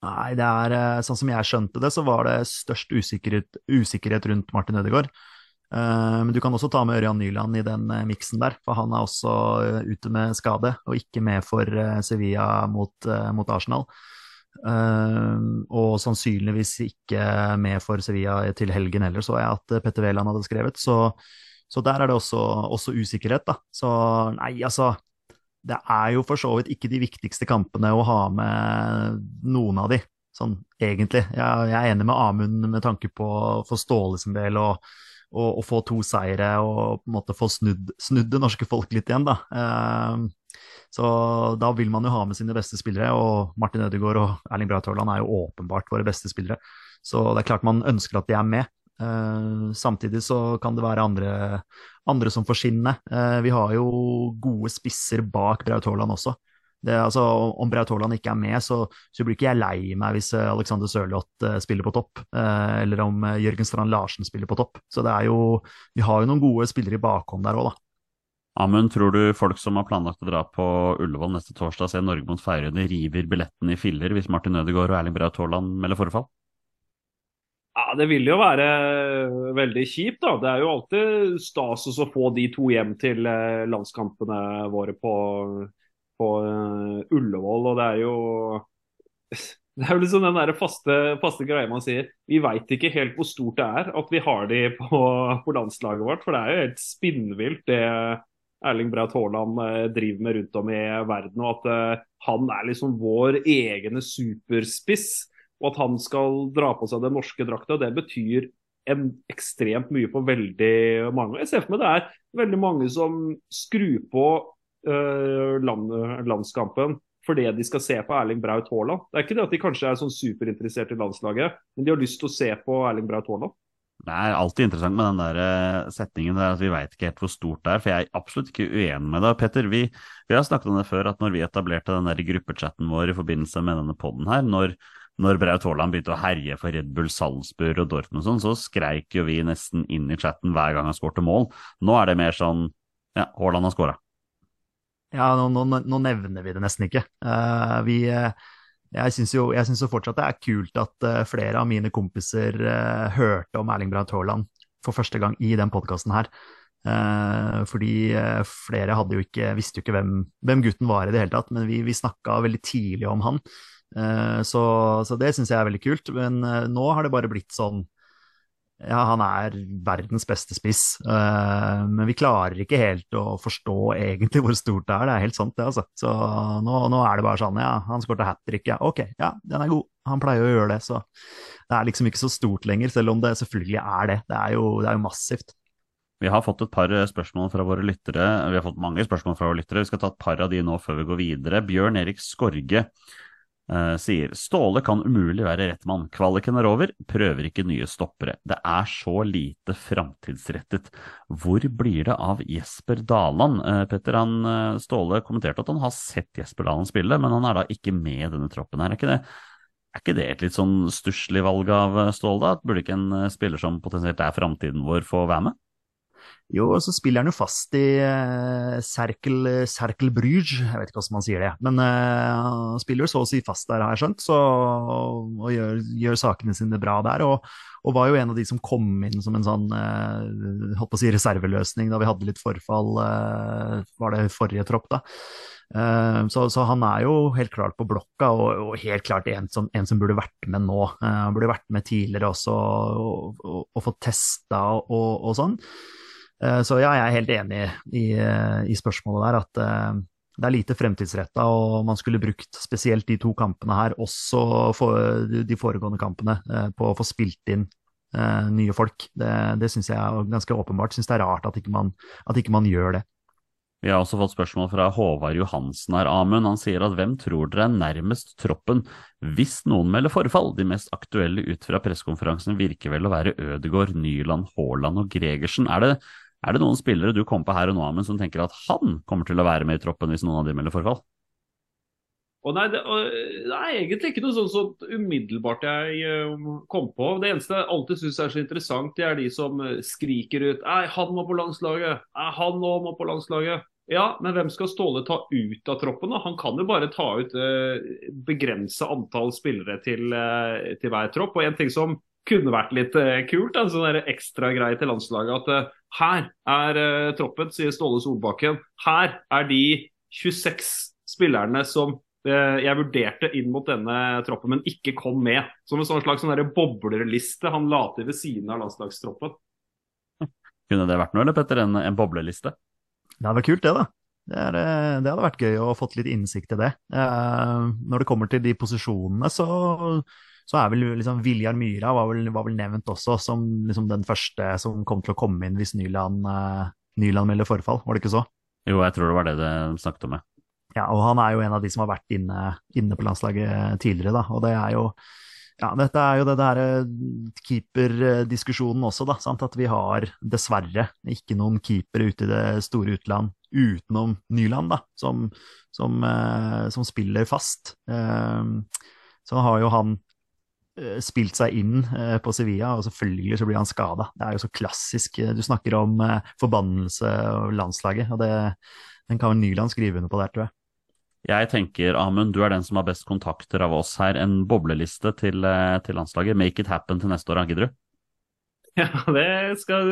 Nei, det er eh, sånn som jeg skjønte det, så var det størst usikkerhet, usikkerhet rundt Martin Ødegaard. Uh, men du kan også ta med Ørjan Nyland i den uh, miksen der, for han er også ute med skade og ikke med for Sevilla mot, mot Arsenal. og sannsynligvis ikke med for Sevilla til helgen heller, så jeg at Petter Wæland hadde skrevet. Så så der er det også, også, usikkerhet, da. Så nei, altså Det er jo for så vidt ikke de viktigste kampene å ha med noen av de, sånn egentlig. Jeg, jeg er enig med Amund med tanke på for Ståle sin del og, og, og, få to seire og på en måte få snudd, snudd det norske folk litt igjen, da. Uh, så da vil man jo ha med sine beste spillere, og Martin Ødegaard og Erling Braut Haaland er jo åpenbart våre beste spillere. Så det er klart man ønsker at de er med. Uh, samtidig så kan det være andre, andre som får skinne. Uh, vi har jo gode spisser bak Braut Haaland også. Det, altså, om Braut Haaland ikke er med, så, så, blir ikke jeg lei meg hvis eh, Alexander Sørloth spiller på topp, eller om Jørgen Strand Larsen spiller på topp. Så det er jo Vi har jo noen gode spillere i bakhånd der òg, da. Amund, tror du folk som har planlagt å dra på Ullevål neste torsdag og se Norge mot Færøyene, river billetten i filler hvis Martin Ødegaard og Erling Braut Haaland melder forfall? Ja, Det vil jo være veldig kjipt. da. Det er jo alltid stas å få de to hjem til eh, landskampene våre på, på uh, Ullevål. og det er jo [laughs] det er jo liksom den der faste, faste greia man sier. Vi veit ikke helt hvor stort det er at vi har de [laughs] på, på landslaget vårt. For det er jo helt spinnvilt det Erling Braut Haaland eh, driver med rundt om i verden. Og at han er liksom vår egne superspiss. Og at han skal dra på seg den norske drakta, det betyr en, ekstremt mye for veldig mange. Jeg ser for meg det er veldig mange som skrur på uh, land, landskampen fordi de skal se på Erling Braut Haaland. Det er ikke det at de kanskje er sånn superinteressert i landslaget, men de har lyst til å se på Erling Braut Haaland. Det er alltid interessant med den der eh, setningen der at vi veit ikke helt hvor stort det er. For jeg er absolutt ikke uenig med deg. Petter, vi, vi har snakket om det før, at når vi etablerte den der gruppechatten vår i forbindelse med denne poden her, når når Braut Haaland begynte å herje for Red Bull Salzburg og Dortmund og sånn, så skreik jo vi nesten inn i chatten hver gang han skårte mål. Nå er det mer sånn ja, Haaland har skåra. Ja, nå, nå, nå, nevner vi det nesten ikke. Uh, vi, uh, jeg syns jo, jo, fortsatt det er kult at uh, flere av mine kompiser hørte om Erling Braut Haaland for første gang i den podkasten her. fordi flere hadde jo ikke, visste jo ikke hvem, hvem, gutten var i det hele tatt, men vi, vi snakka veldig tidlig om han. Eh, så, så det syns jeg er veldig kult. Men eh, nå har det bare blitt sånn ja, han er verdens beste spiss, uh, men vi klarer ikke helt å forstå egentlig hvor stort det er. Det er helt sant, det, altså. Så nå, nå er det bare sånn, ja, han skåret hat trick, ja, ok, ja, den er god. Han pleier å gjøre det, så det er liksom ikke så stort lenger, selv om det selvfølgelig er det. Det er jo, det er jo massivt. Vi har fått et par spørsmål fra våre lyttere. Vi har fått mange spørsmål fra våre lyttere. Vi skal ta et par av de nå før vi går videre. Bjørn Erik Skorge Uh, sier Ståle kan umulig være rett mann. Kvaliken er over, prøver ikke nye stoppere. Det er så lite framtidsrettet. Hvor blir det av Jesper Daland? Uh, Petter, han, uh, Ståle kommenterte at han har sett Jesper Daland spille, men han er da ikke med i denne troppen her, er ikke det? Er ikke det et litt sånn stusslig valg av Ståle, da? Burde ikke en spiller som potensielt er framtiden vår, få være med? Jo, og så spiller han jo fast i uh, Cercle, Bruges, jeg vet ikke hvordan man sier det. Men uh, han spiller jo så å si fast der, har jeg skjønt, så, og gjør, gjør, sakene sine bra der. Og, og, var jo en av de som kom inn som en sånn uh, holdt på å si reserveløsning da vi hadde litt forfall, var det forrige tropp, da. Så, så, han er jo helt klart på blokka, og, og helt klart en som, en som, burde vært med nå. Han burde vært med tidligere også og, og, og fått testa og, sånn. Eh, så ja, jeg er helt enig i, eh, i spørsmålet der, at eh, det er lite fremtidsretta, og man skulle brukt spesielt de to kampene her, også for de foregående kampene, på å få spilt inn nye folk. Det, det syns jeg er ganske åpenbart. Syns det er rart at ikke, man, at ikke man gjør det. Vi har også fått spørsmål fra Håvard Johansen her, Amund. Han sier at hvem tror dere er nærmest troppen hvis noen melder forfall? De mest aktuelle ut fra pressekonferansen virker vel å være Ødegaard, Nyland, Haaland og Gregersen. Er det er det noen spillere du kommer på her og nå, Amund, som tenker at han kommer til å være med i troppen hvis noen av de melder forfall? Og nei, det, og, det, er egentlig ikke noe sånn som umiddelbart jeg uh, kom på. Det eneste jeg alltid syns er så interessant, det er de som uh, skriker ut Nei, han må på landslaget! Nei, han òg må på landslaget! Ja, men hvem skal Ståle ta ut av troppen? da? Han kan jo bare ta ut eh, begrensa antall spillere til, eh, til hver tropp. Og en ting som kunne vært litt uh, kult, en sånn ekstra greie til landslaget, at her er uh, troppen, sier Ståle Solbakken. Her er de 26 spillerne som uh, jeg vurderte inn mot denne troppen, men ikke kom med. Som en sånn slags sånn boblerliste han la til ved siden av landslagstroppen. Kunne det vært noe, eller Petter? En, en bobleliste? Det hadde vært kult, det, da. Det, er, eh, det, hadde vært gøy å fått litt innsikt i det. Uh, når det kommer til de posisjonene, så så er vel liksom Viljar Myra var vel, var vel, nevnt også som liksom den første som kom til å komme inn hvis Nyland, uh, Nyland melder forfall, var det ikke så? Jo, jeg tror det var det de snakket om. Ja, og han er jo en av de som har vært inne, inne på landslaget tidligere, da. Og det er jo ja, dette er jo det der eh, keeperdiskusjonen også, da. Sant? At vi har dessverre ikke noen keepere ute i det store utland utenom Nyland, da, som, som, eh, som spiller fast. Eh, så har jo han Eh, spilt seg inn eh, på Sevilla, og selvfølgelig så blir han skada. Det er jo så klassisk. Eh, du snakker om forbannelse og landslaget, og det, den kan Nyland skrive under på der, tror jeg. Jeg tenker, Amund, du er den som har best kontakter av oss her. En bobleliste til, til landslaget. Make it happen til neste år, gidder du? [laughs] Ja, det skal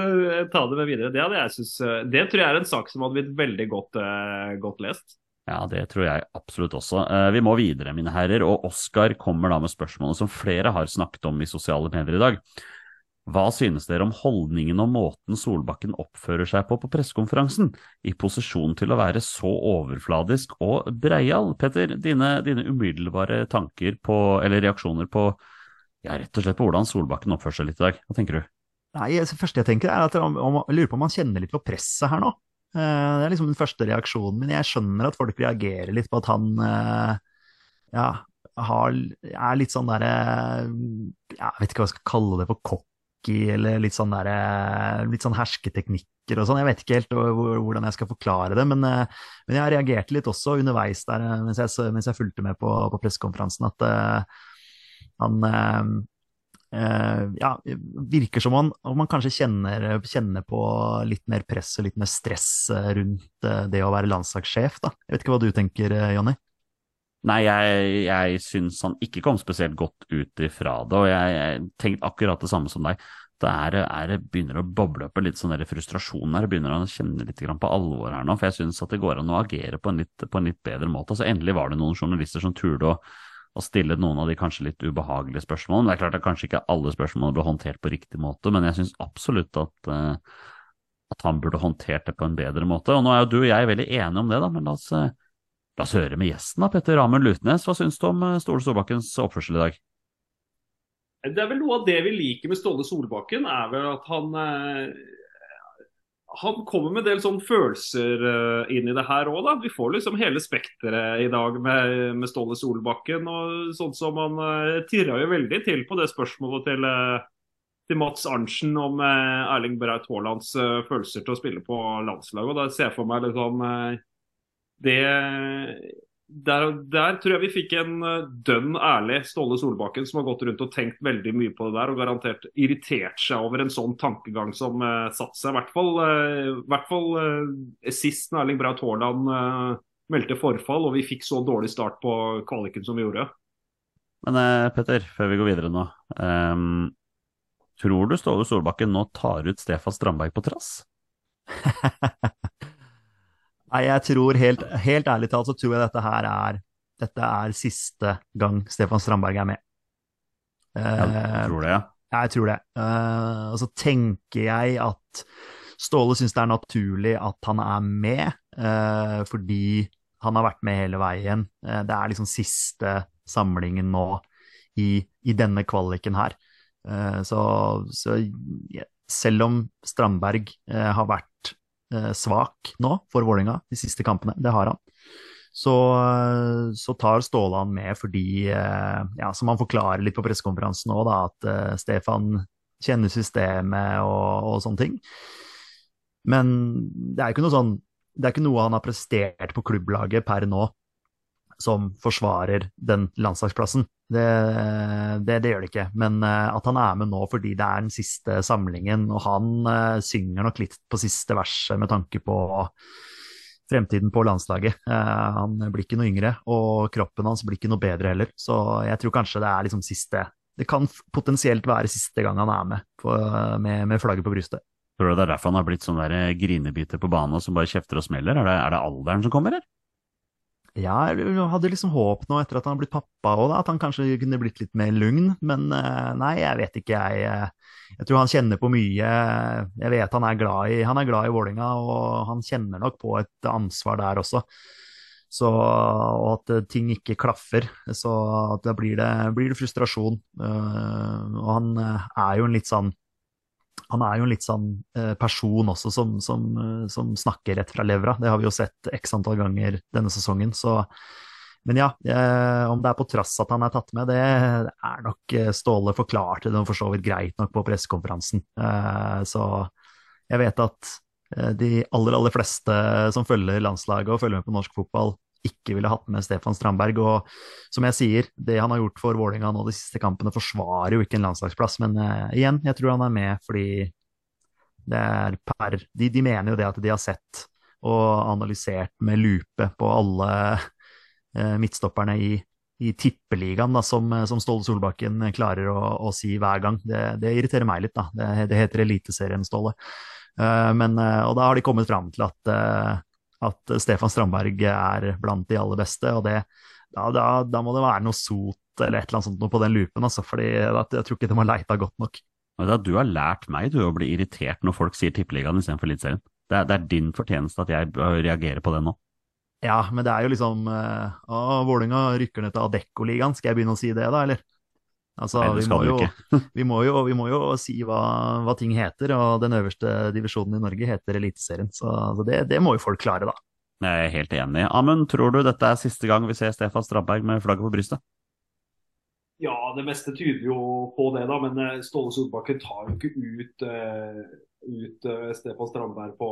ta det med videre. Det, jeg synes, det tror jeg er en sak som hadde blitt veldig godt, godt lest. Ja, det tror jeg absolutt også. Eh, vi må videre, mine herrer, og Oskar kommer da med spørsmålet som flere har snakket om i sosiale medier i dag. Hva synes dere om holdningen og måten Solbakken oppfører seg på på pressekonferansen, i posisjon til å være så overfladisk og breial? Petter, dine, dine, umiddelbare tanker på, eller reaksjoner på ja, rett og slett på hvordan Solbakken oppfører seg litt i dag. Hva tenker du? Nei, Det første jeg tenker er at jeg lurer på om han kjenner litt på presset her nå. Eh, det er liksom den første reaksjonen min. Jeg skjønner at folk reagerer litt på at han eh, ja, har, er litt sånn derre Jeg vet ikke hva jeg skal kalle det for cocky, eller litt sånn der, Litt sånn hersketeknikker og sånn. Jeg vet ikke helt hvordan jeg skal forklare det, men, eh, men jeg reagerte litt også underveis der mens jeg, mens jeg fulgte med på, på pressekonferansen, at uh, han ja, virker som om man, man kanskje kjenner, kjenner, på litt mer press og litt mer stress eh, rundt uh, det å være landslagssjef. Da. Jeg vet ikke hva du tenker, Jonny? Nei, jeg, jeg syns han ikke kom spesielt godt ut ifra det, og jeg, jeg tenkte akkurat det samme som deg. Det er, er, begynner å boble opp litt sånn frustrasjon her. Jeg begynner å kjenne litt på alvor her nå, for jeg syns at det går an å agere på en litt, på en litt bedre måte. Altså, endelig var det noen journalister som turde å å stille noen av de kanskje litt ubehagelige spørsmålene. Det er klart at kanskje ikke alle spørsmålene ble håndtert på riktig måte, men jeg syns absolutt at, uh, at, han burde håndtert det på en bedre måte. Og nå er jo du og jeg veldig enige om det, da, men la oss, uh, la oss høre med gjesten, da, Petter Amund Lutnes. Hva syns du om uh, Ståle Solbakkens oppførsel i dag? Det er vel noe av det vi liker med Ståle Solbakken, er vel at han han kommer med en del sånn følelser uh, inn i det her òg, da. Vi får liksom hele spekteret i dag med, med, Ståle Solbakken. Og sånn som han uh, tirra jo veldig til på det spørsmålet til, uh, til Mats Arntzen om Erling Braut Haalands følelser til å spille på landslaget. Og da ser jeg for meg liksom det der, der tror jeg vi fikk en eh, dønn ærlig Ståle Solbakken som har gått rundt og tenkt veldig mye på det der, og garantert irritert seg over en sånn tankegang som uh, satte seg. I hvert fall, uh, hvert fall uh, sist når Erling Braut Haaland uh, meldte forfall, og vi fikk så dårlig start på kvaliken som vi gjorde. Men Petter, før vi går videre nå. Um, tror du Ståle Solbakken nå tar ut Stefan Strandberg på trass? [laughs] Nei, jeg tror helt, helt ærlig talt så tror jeg dette her er dette er siste gang Stefan Strandberg er med. Jeg tror det, ja. Jeg tror det. Uh, og så tenker jeg at Ståle syns det er naturlig at han er med, uh, fordi han har vært med hele veien. Uh, det er liksom siste samlingen nå i, i denne kvaliken her. så, så ja, selv om Strandberg har vært eh, svak nå for Vålerenga de siste kampene. Det har han. Så, så tar Ståle han med fordi, eh, ja, som han forklarer litt på pressekonferansen da, at eh, Stefan kjenner systemet og, og, sånne ting. Men det er ikke noe sånn det er ikke noe han har prestert på klubblaget per nå som forsvarer den landslagsplassen. Det, det, det, gjør det ikke. Men uh, at han er med nå fordi det er den siste samlingen, og han uh, synger nok litt på siste verset med tanke på fremtiden på landslaget. Uh, han blir ikke noe yngre, og kroppen hans blir ikke noe bedre heller. Så jeg tror kanskje det er liksom siste Det kan potensielt være siste gang han er med på, med, med, flagget på brystet. Tror du det er derfor han har blitt sånn der grinebiter på banen og som bare kjefter og smeller? Er det, er det alderen som kommer, eller? Jeg hadde liksom håp nå etter at han har blitt pappa òg, at han kanskje kunne blitt litt mer lugn. Men eh, nei, jeg vet ikke, jeg. Eh, jeg tror han kjenner på mye. Jeg vet han er glad i, han er glad i Vålinga, og han kjenner nok på et ansvar der også. Så, og at eh, ting ikke klaffer. Så da blir det, blir det frustrasjon. Og han er jo en litt sånn han er jo en litt sånn eh, person også som, som, eh, som, snakker rett fra levra. Det har vi jo sett x antall ganger denne sesongen. Så, men ja, eh, om det er på trass at han er tatt med, det er nok Ståle forklarte det for så vidt greit nok på pressekonferansen. Så jeg vet at de aller, aller fleste som følger landslaget og følger med på norsk fotball, ikke ville hatt med Stefan Strandberg. Og som jeg sier, det han har gjort for Vålerenga nå de siste kampene, forsvarer jo ikke en landslagsplass. Men uh, igjen, jeg tror han er med fordi det er per de, de, mener jo det at de har sett og analysert med lupe på alle uh, midtstopperne i, i tippeligaen, da, som, som, Ståle Solbakken klarer å, å si hver gang. Det, det, irriterer meg litt, da. Det, det heter Eliteserien, Ståle. Uh, men, og da har de kommet fram til at at Stefan Strandberg er blant de aller beste. og det, da, da, da, må det være noe sot eller et eller annet sånt på den loopen, altså, fordi jeg tror ikke de har leita godt nok. Du har lært meg du, å bli irritert når folk sier Tippeligaen istedenfor Eliteserien. Det, det, er din fortjeneste at jeg reagerer på det nå. Ja, men det er jo liksom uh, Å, Vålerenga rykker ned til Adecco-ligaen, skal jeg begynne å si det, da, eller? Altså, Nei, vi, må jo, [laughs] vi, må jo, vi må jo si hva, hva, ting heter, og den øverste divisjonen i Norge heter Eliteserien. Så altså, det, det, må jo folk klare, da. Jeg er helt enig. Amund, tror du dette er siste gang vi ser Stefan Strandberg med flagget på brystet? Ja, det meste tyder jo på det, da. Men eh, Ståle Solbakken tar jo ikke ut, uh, ut uh, Stefan Strandberg på,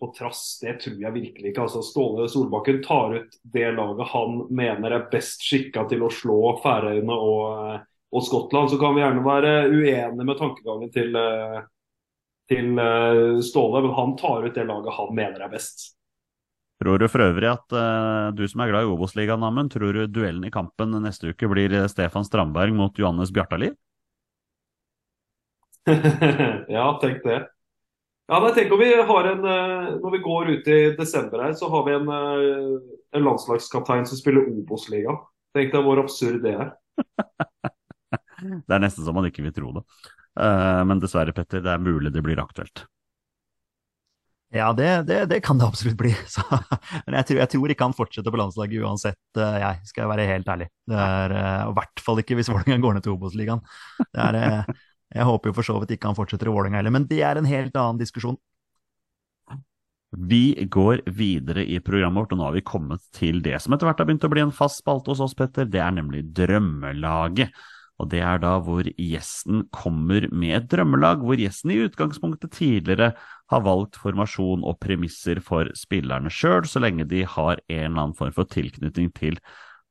på, trass. Det tror jeg virkelig ikke. Altså, Ståle Solbakken tar ut det laget han mener er best skikka til å slå Færøyene og uh, og Skottland, så kan vi gjerne være uenige med tankegangen til, eh, til eh, Ståle, men han tar ut det laget han mener er best. Tror du for øvrig at uh, du som er glad i Obos-ligaen, Amund, tror du duellen i kampen neste uke blir Stefan Strandberg mot Johannes Bjartali? [laughs] ja, tenk det. Ja, nei, tenk om vi har en, Når vi går ut i desember her, så har vi en, en landslagskaptein som spiller Obos-ligaen. Tenk deg hvor absurd det er. [laughs] Det er nesten så man ikke vil tro det. Uh, men dessverre, Petter, det er mulig det blir aktuelt. Ja, det, det, det kan det absolutt bli. [laughs] Så, men jeg tror, jeg tror, ikke han fortsetter på landslaget uansett, uh, jeg skal være helt ærlig. Det er uh, I hvert fall ikke hvis Vålerenga går ned til Obos-ligaen. jeg håper jo for så vidt ikke han fortsetter i Vålerenga heller, men det er en helt annen diskusjon. Vi går videre i programmet vårt, og nå har vi kommet til det som etter hvert har begynt å bli en fast spalte hos oss, Petter. Det er nemlig Drømmelaget. Og det er da hvor gjesten kommer med et drømmelag, hvor gjesten i utgangspunktet tidligere har valgt formasjon og premisser for spillerne sjøl, så lenge de har en eller annen form for tilknytning til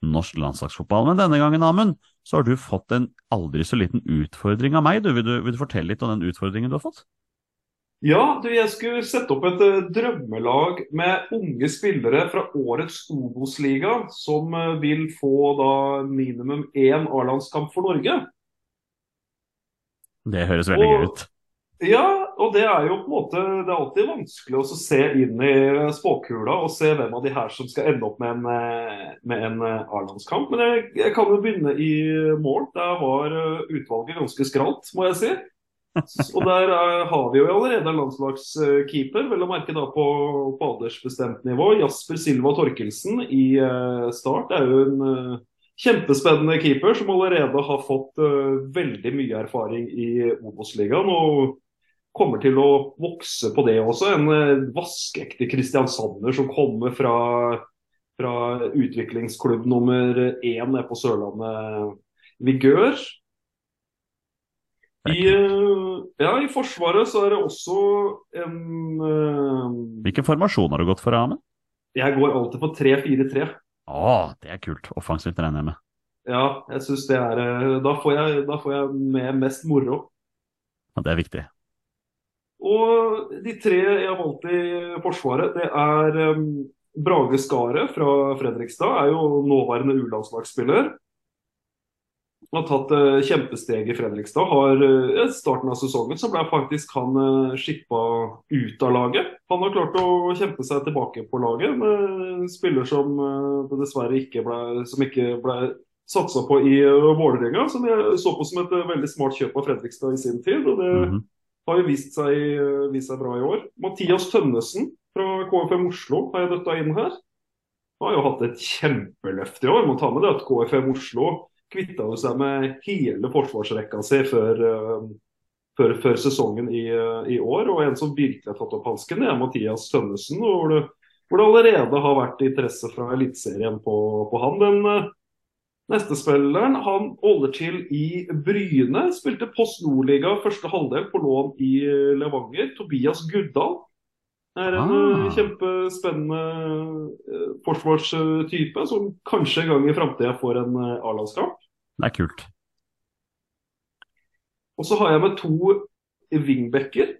norsk landslagsfotball. Men denne gangen, Amund, så har du fått en aldri så liten utfordring av meg. Du, vil, du, vil du fortelle litt om den utfordringen du har fått? Ja, du, jeg skulle sette opp et uh, drømmelag med unge spillere fra årets Obos-liga, som uh, vil få da minimum én A-landskamp for Norge. Det høres veldig Og- gøy ut. Ja, og det er jo på en måte Det er alltid vanskelig å se inn i spåkula og se hvem av de her som skal ende opp med en, eh, med en eh, A-landskamp. Men jeg, jeg kan jo begynne i mål. Der var eh, utvalget ganske skralt, må jeg si. [laughs] Og der er, har vi jo allerede en landslagskeeper, vel å merke da på, på nivå. Jasper Silva Torkelsen i uh, Start er jo en uh, kjempespennende keeper som allerede har fått uh, veldig mye erfaring i Obos-ligaen. og kommer til å vokse på det også. En eh, vaskeekte Kristiansander som kommer fra, fra utviklingsklubb nummer én nede på Sørlandet, Vigør. I, eh, ja, I Forsvaret så er det også en uh, Hvilken formasjon har du gått for, Amund? Jeg går alltid på 3-4-3. Å, det er kult. Offensivt regner jeg med. Ja, jeg synes det er eh, Da får jeg, da får jeg med mest moro. Og det er viktig. Og de tre jeg har valgt i Forsvaret, det er um, Brage Skaret fra Fredrikstad. Er jo nåværende U-landslagsspiller. Har tatt uh, kjempesteg i Fredrikstad. Har uh, starten av sesongen så ble faktisk han uh, skippa ut av laget. Han har klart å kjempe seg tilbake på laget med spiller som uh, dessverre ikke ble, som ikke ble satsa på i uh, Vålerenga. Som jeg så på som et veldig smart kjøp av Fredrikstad i sin tid. og det Mhm. har jo vist seg, eh, vist seg bra i år. Mathias Tønnesen fra KFM Oslo har jeg døtta inn her. Han har jo hatt et kjempeløft i år. Må ta med det at KFM Oslo kvitta jo seg med hele forsvarsrekka si før, eh, før, før sesongen i, i år. Og en som virkelig har tatt opp hansken, er Mathias Tønnesen. Hvor det, hvor det allerede har vært interesse fra Eliteserien på, på han. Den eh, Neste spilleren han holder til i Bryne. Spilte Post Nordliga første halvdel på lån i eh, Levanger. Tobias Guddal er en Ah. eh, kjempespennende eh, forsvarstype som kanskje en gang i framtida får en eh, A-landskamp. Det er kult. Og så har jeg med to wingbacker.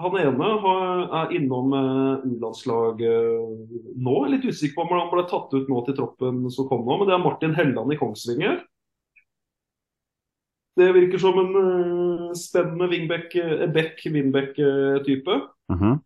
Han ene er innom U-landslaget nå. Litt usikker på om han ble tatt ut nå til troppen som kom nå, men det er Martin Helland i Kongsvinger. Det virker som en spennende wingback, back wingback-type. Mhm.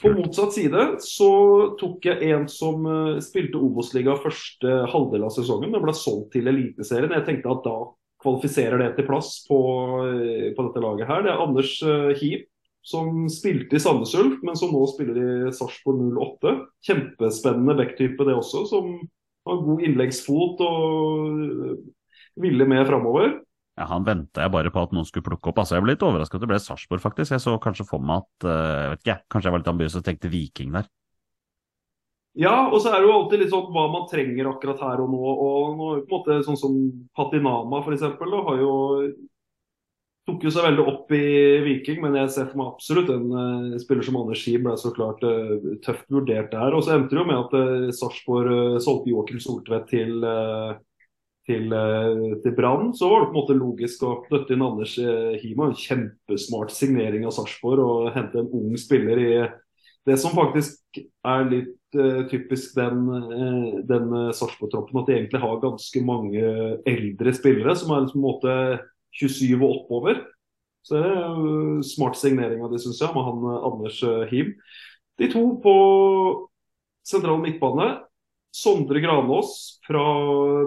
På motsatt side så tok jeg en som eh, spilte Obos-liga første halvdel av sesongen. men ble solgt til Eliteserien. Jeg tenkte at da kvalifiserer det til plass på, eh, på dette laget her. Det er Anders eh, Hiv, som spilte i Sandnes Ulf, men som nå spiller i Sarpsborg 08. Kjempespennende backtype det også, som har god innleggsfot og ville med framover. Ja, Han venta jeg bare på at noen skulle plukke opp. Altså, Jeg ble litt overraska at det ble Sarpsborg, faktisk. Jeg så kanskje for meg at eh, jeg vet ikke, Kanskje jeg var litt ambisiøs og tenkte Viking der. Ja, og så er det jo alltid litt sånn hva man trenger akkurat her og nå. Og nå, på en måte sånn som Patinama f.eks. har jo tok jo seg veldig opp i Viking, men jeg ser for meg absolutt en uh, spiller som Anders Skien ble så klart uh, tøft vurdert der. Og så endte det jo med at uh, Sarpsborg uh, solgte Joakim Soltvedt til, uh, til, eh, til Brann. Så var det på en måte logisk å døtte inn Anders uh, Hima. En kjempesmart signering av Sarpsborg og hente en ung spiller i det som faktisk er litt uh, typisk den, uh, den Sarpsborg-troppen, at de egentlig har ganske mange eldre spillere som er på en måte 27 og oppover. Så det er jo smart signering av det, syns jeg, med han eh, Anders eh, Him. De to på sentral midtbane. Sondre Granås fra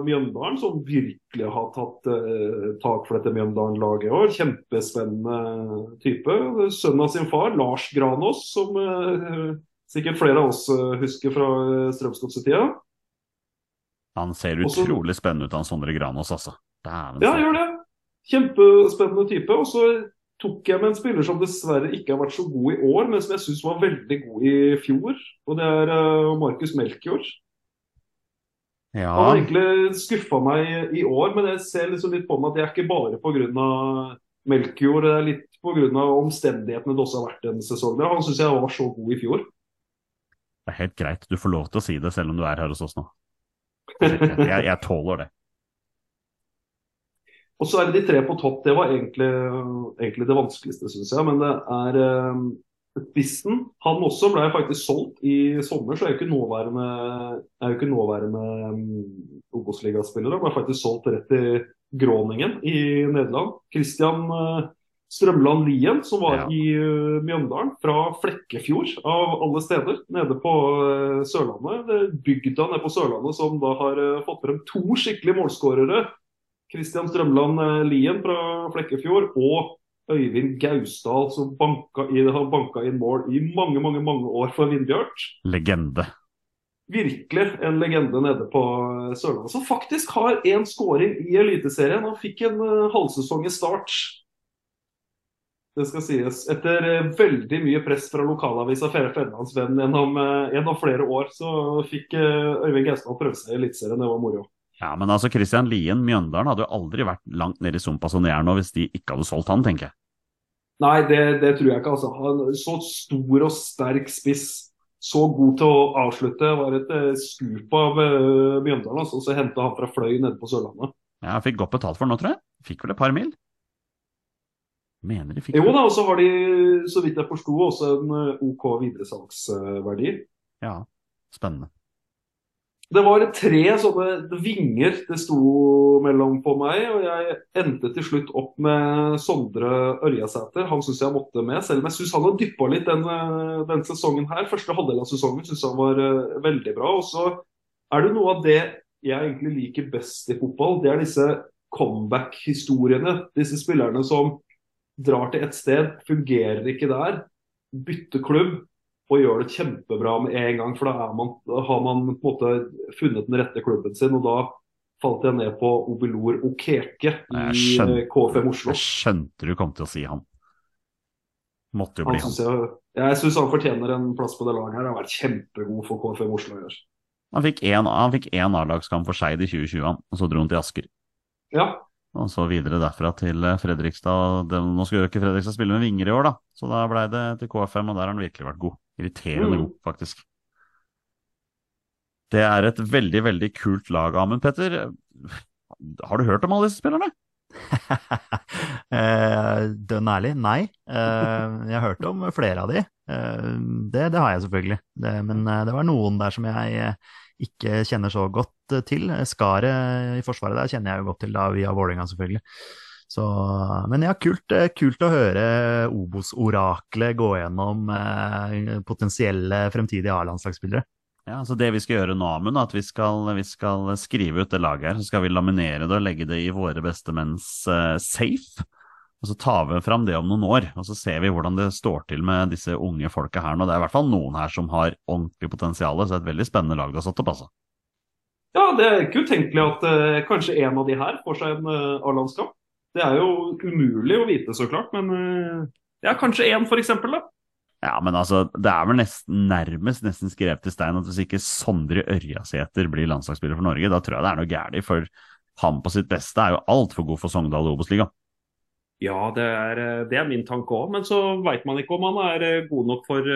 Mjøndalen, som virkelig har tatt eh, tak for dette Mjøndalen-laget i år. Kjempespennende type. Sønnen av sin far, Lars Granås, som eh, sikkert flere av oss eh, husker fra eh, Strømsgodset-tida. Han ser Også- utrolig spennende ut, han Sondre Granås, altså. Dæven Ja, gjør det. Kjempespennende type. Og så tok jeg med en spiller som dessverre ikke har vært så god i år, men som jeg syns var veldig god i fjor. Og det er eh, Markus Melkjord. Ja, Han har egentlig skuffa meg i år, men jeg ser liksom litt på meg at det er ikke bare pga. Melkjord. Det er litt pga. omstendighetene det også har vært denne sesongen. Han syns jeg var så god i fjor. Det er helt greit, du får lov til å si det selv om du er her hos oss nå. Jeg, jeg tåler det. Og så er det de tre på topp. Det var egentlig, egentlig det vanskeligste, syns jeg. Men det er eh, Spissen. Han også ble faktisk solgt i sommer, så er jo ikke nåværende, er jo ikke nåværende um, Obos-ligaspiller. Ble faktisk solgt rett til Groningen i Nederland. Christian eh, Strømland Lien, som var Ja. i eh, Mjøndalen, fra Flekkefjord av alle steder, nede på eh, Sørlandet. Det Bygda nede på Sørlandet som da har fått frem to skikkelige målskårere. Christian Strømland Lien fra Flekkefjord og Øyvind Gausdal, som banka inn, har banka inn mål i mange mange, mange år for Vindbjart. Legende. Virkelig en legende nede på eh, Sørlandet, som faktisk har én skåring i Eliteserien. Han fikk en uh, halvsesong i start. Det skal sies. Etter eh, veldig mye press fra lokalavisa Fedrelandsvennen gjennom, eh, gjennom flere år, så fikk eh, Øyvind Gausdal prøve seg i Eliteserien. Det var moro. Ja, men altså, Christian Lien Mjøndalen hadde jo aldri vært langt nede i sumpa som de er nå, hvis de ikke hadde solgt han, tenker jeg. Nei, det, det tror jeg ikke. altså. Han Så stor og sterk spiss. Så god til å avslutte. Var et eh, skup av uh, Mjøndalen. Altså. Så henta han fra Fløy nede på Sørlandet. Ja, fikk godt betalt for den nå, tror jeg. Fikk vel et par mil? Mener de fikk Jo da, og så har de, så vidt jeg forsto, også en eh, OK videresalgsverdi. Ja, spennende. Det var tre sånne vinger det sto mellom på meg, og jeg endte til slutt opp med Sondre Ørjasæter. Han syns jeg måtte med, selv om jeg syns han har dyppa litt den, eh, den sesongen her. Første halvdel av sesongen syns han var uh, veldig bra. Og så er det noe av det jeg egentlig liker best i fotball. Det er disse comeback-historiene. Disse spillerne som drar til et sted, fungerer ikke der, bytter klubb og gjør det kjempebra med en gang. For da, man, har man på en måte funnet den rette klubben sin. Og da falt jeg ned på Obelor Okeke i skjønte- eh, KFM Oslo. Jeg skjønte du kom til å si han. Måtte jo bli han. synes jeg, jeg han fortjener en plass på det laget. her. Han har vært kjempegod for KFM Oslo i år. Han fikk én han A-lagskamp for Skeid i 2020, han, og så dro han til Asker. Ja, Og så videre derfra til eh, Fredrikstad. Nå skal jo ikke Fredrikstad spille med vinger i år, da, så da blei det til KFM, og der har han virkelig vært god. Irriterende Mm. god, faktisk. Det er et veldig, veldig kult lag, Amund Petter. Har du hørt om alle disse spillerne? [laughs] Eh, Dønn ærlig, nei. Eh, jeg har hørt om flere av de. Eh, det, det har jeg selvfølgelig. Det, men eh, det var noen der som jeg eh, ikke kjenner så godt til. Skaret i Forsvaret der kjenner jeg jo godt til da, via Vålerenga, selvfølgelig. Så, men ja, kult, eh, kult å høre Obos-oraklet gå gjennom eh, potensielle fremtidige A-landslagsspillere. Ja, så Det vi skal gjøre nå, Amund, er at vi skal, vi skal skrive ut det laget her. Så skal vi laminere det og legge det i våre bestemenns eh, safe. Og så tar vi fram det om noen år, og så ser vi hvordan det står til med disse unge folka her nå. Det er i hvert fall noen her som har ordentlig potensial, så det er et veldig spennende lag du har satt opp, altså. ja det er ikke utenkelig at eh, kanskje en av de her får seg en uh, A-landskamp. Det er jo umulig å vite, så klart. Men eh, ja, kanskje én, eksempel, da. Ja, men altså, det er vel nesten, nærmest nesten skrevet i stein at hvis ikke Sondre Ørjasæter blir landslagsspiller for Norge, da tror jeg det er noe galt, for han på sitt beste er jo altfor god for Sogndal i Obos-ligaen. Ja, det er, eh, det er min tanke òg, men så veit man ikke om han er eh, god nok for,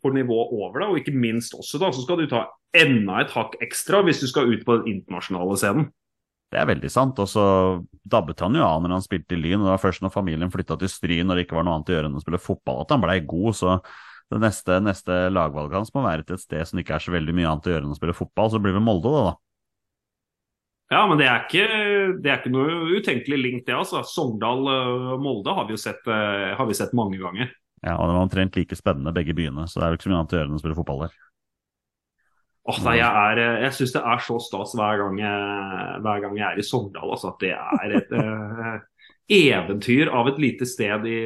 for nivået over det. Og ikke minst også, da, så skal du ta enda et hakk ekstra hvis du skal ut på den internasjonale scenen. Det er veldig sant. Og så dabbet han jo av når han spilte i Lyn. og Det var først når familien flytta til Stryn og det ikke var noe annet å gjøre enn å spille fotball at han blei god. Så det neste, neste lagvalget hans må være til et sted som det ikke er så veldig mye annet å gjøre enn å spille fotball. Så blir det Molde, da. da. Ja, men det er ikke, det er ikke noe utenkelig link, det. altså. Sogndal-Molde har vi jo sett, eh, har vi sett mange ganger. Ja, og det var omtrent like spennende begge byene, så det er jo ikke så mye annet å gjøre enn å spille fotball der. Åh, nei, jeg er, eh, jeg syns det er så stas hver gang jeg, hver gang jeg er i Sogndal. Altså, at det er et eh, eventyr av et lite sted i,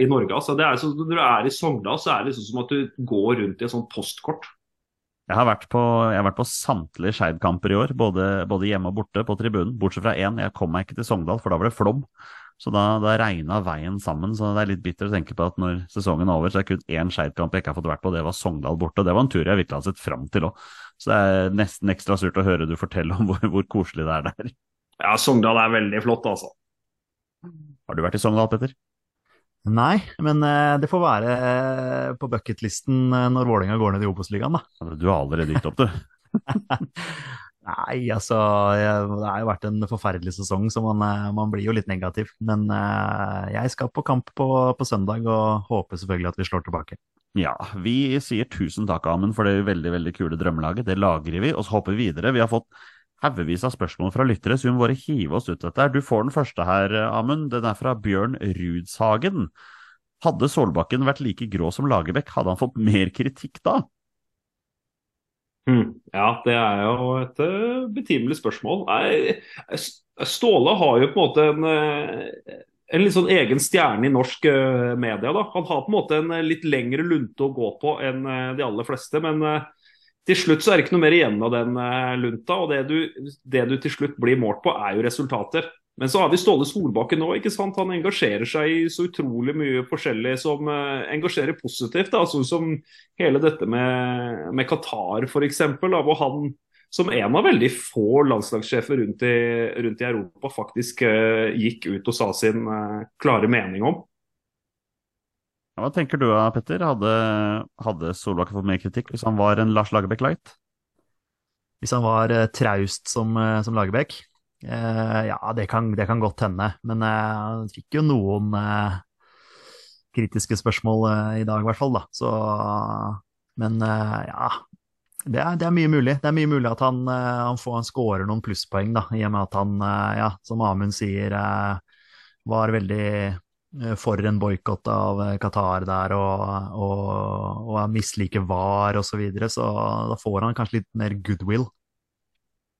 i Norge. Altså, det er så, når du er i Sogndal, så er det liksom som at du går rundt i et sånt postkort. Jeg har vært på, har på samtlige Skeid-kamper i år, både, både hjemme og borte på tribunen. Bortsett fra én, jeg kom meg ikke til Sogndal, for da var det flom. Så da, da regna veien sammen, så det er litt bittert å tenke på at når sesongen er over, så er det kun én Skeid-kamp jeg ikke har fått vært på, det var Sogndal borte. Og det var en tur jeg virkelig hadde sett fram til òg. Så det er nesten ekstra surt å høre du fortelle om hvor, hvor koselig det er der. Ja, Sogndal er veldig flott, altså. Har du vært i Sogndal, Petter? Nei, men eh, det får være eh, på bucketlisten eh, når Vålerenga går ned i Obos-ligaen, da. Du har allerede gitt opp, du. [laughs] Nei, altså Det har jo vært en forferdelig sesong, så man, man blir jo litt negativ. Men jeg skal på kamp på, på søndag og håper selvfølgelig at vi slår tilbake. Ja, vi sier tusen takk, Amund, for det veldig veldig kule drømmelaget. Det lagrer vi, og så hopper vi videre. Vi har fått haugevis av spørsmål fra lyttere, så vi må bare hive oss ut dette. Du får den første her, Amund. Den er fra Bjørn Rudshagen. Hadde Solbakken vært like grå som Lagerbäck, hadde han fått mer kritikk da? Mm. Ja, det er jo et uh, betimelig spørsmål. Nei, Ståle har jo på en måte en, uh, en litt sånn egen stjerne i norsk uh, media. da. Han har på en måte en litt lengre lunte å gå på enn de aller fleste. Men til slutt så er det ikke noe mer igjen av den lunta. Og det du, det du til slutt blir målt på, er jo resultater. Men så har vi Ståle Solbakken nå. ikke sant? Han engasjerer seg i så utrolig mye forskjellig som engasjerer positivt. da, Sånn som hele dette med, med Qatar f.eks. Hvor han som en av veldig få landslagssjefer rundt i, rundt i Europa faktisk uh, gikk ut og sa sin uh, klare mening om. Hva tenker du da, Petter? Hadde, hadde Solbakken fått mer kritikk hvis han var en Lars Lagerbäck Light? Hvis han var traust som, som Lagerbäck? Uh, ja, det kan, det kan, godt hende. Men han uh, fikk jo noen uh, kritiske spørsmål i dag, i hvert fall. Da. Så, men ja, det er, det er, mye mulig. Det er mye mulig at han, han, får, han scorer noen plusspoeng, da, i og med at han, ja, som Amund sier, var veldig for en boikott av Qatar der og, og, og misliker VAR osv. Så, videre, så da får han kanskje litt mer goodwill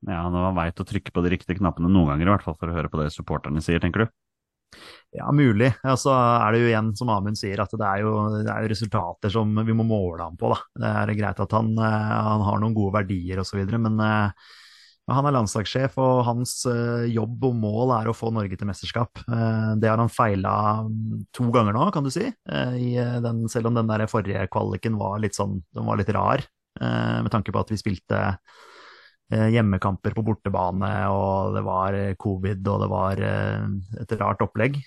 ja, når man veit å trykke på de riktige knappene noen ganger, i hvert fall for å høre på det supporterne sier, tenker du? Ja, mulig. Ja, så er det jo igjen, som Amund sier, at det er, jo, det er, jo, resultater som vi må måle ham på. Da. Det er greit at han, eh, han har noen gode verdier osv., men uh, han er landslagssjef, og hans uh, jobb og mål er å få Norge til mesterskap. Det har han feila mm, to ganger nå, kan du si. Den, selv om den der forrige kvaliken var litt sånn, den var litt rar, med tanke på at vi spilte Eh, hjemmekamper på bortebane, og det var eh, covid og det var eh, et rart opplegg.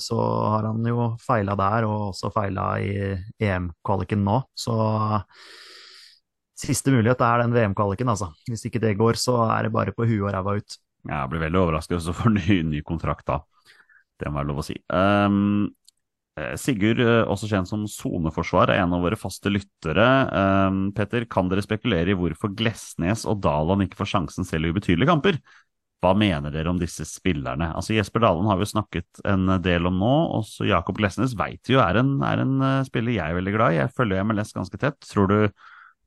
Så har han jo feila der, og også feila i EM-kvaliken nå. Så siste mulighet er den VM-kvaliken, altså. Hvis ikke det går, så er det bare på huet og ræva ut. Jeg blir veldig overrasket hvis du får ny, ny kontrakt da. Det må være lov å si. Um, Eh, Sigurd, eh, også kjent som soneforsvar, er en av våre faste lyttere. Eh, Petter, kan dere spekulere i hvorfor Glesnes og Daland ikke får sjansen selv i ubetydelige kamper? Hva mener dere om disse spillerne? Altså Jesper Dalen har vi jo snakket en del om nå. Også Jakob Glesnes vet jo er en, er en spiller jeg er veldig glad i. Jeg følger MLS ganske tett. Tror du,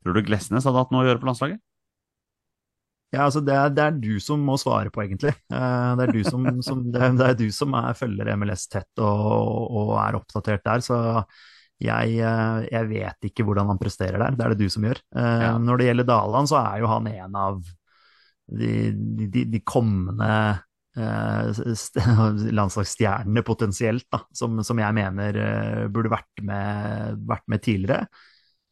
tror du Glesnes hadde hatt noe å gjøre på landslaget? Ja, altså det er, det er, du som må svare på, egentlig. Eh, det er du som, som, det er, du som er, følger MLS tett og, og, er oppdatert der. Så jeg, eh, jeg, vet ikke hvordan han presterer der. Det er det du som gjør. Eh, ja. Når det gjelder Daland, så er jo han en av de, de, de kommende [laughs] landslagsstjernene potensielt, da, som, som, jeg mener burde vært med, vært med tidligere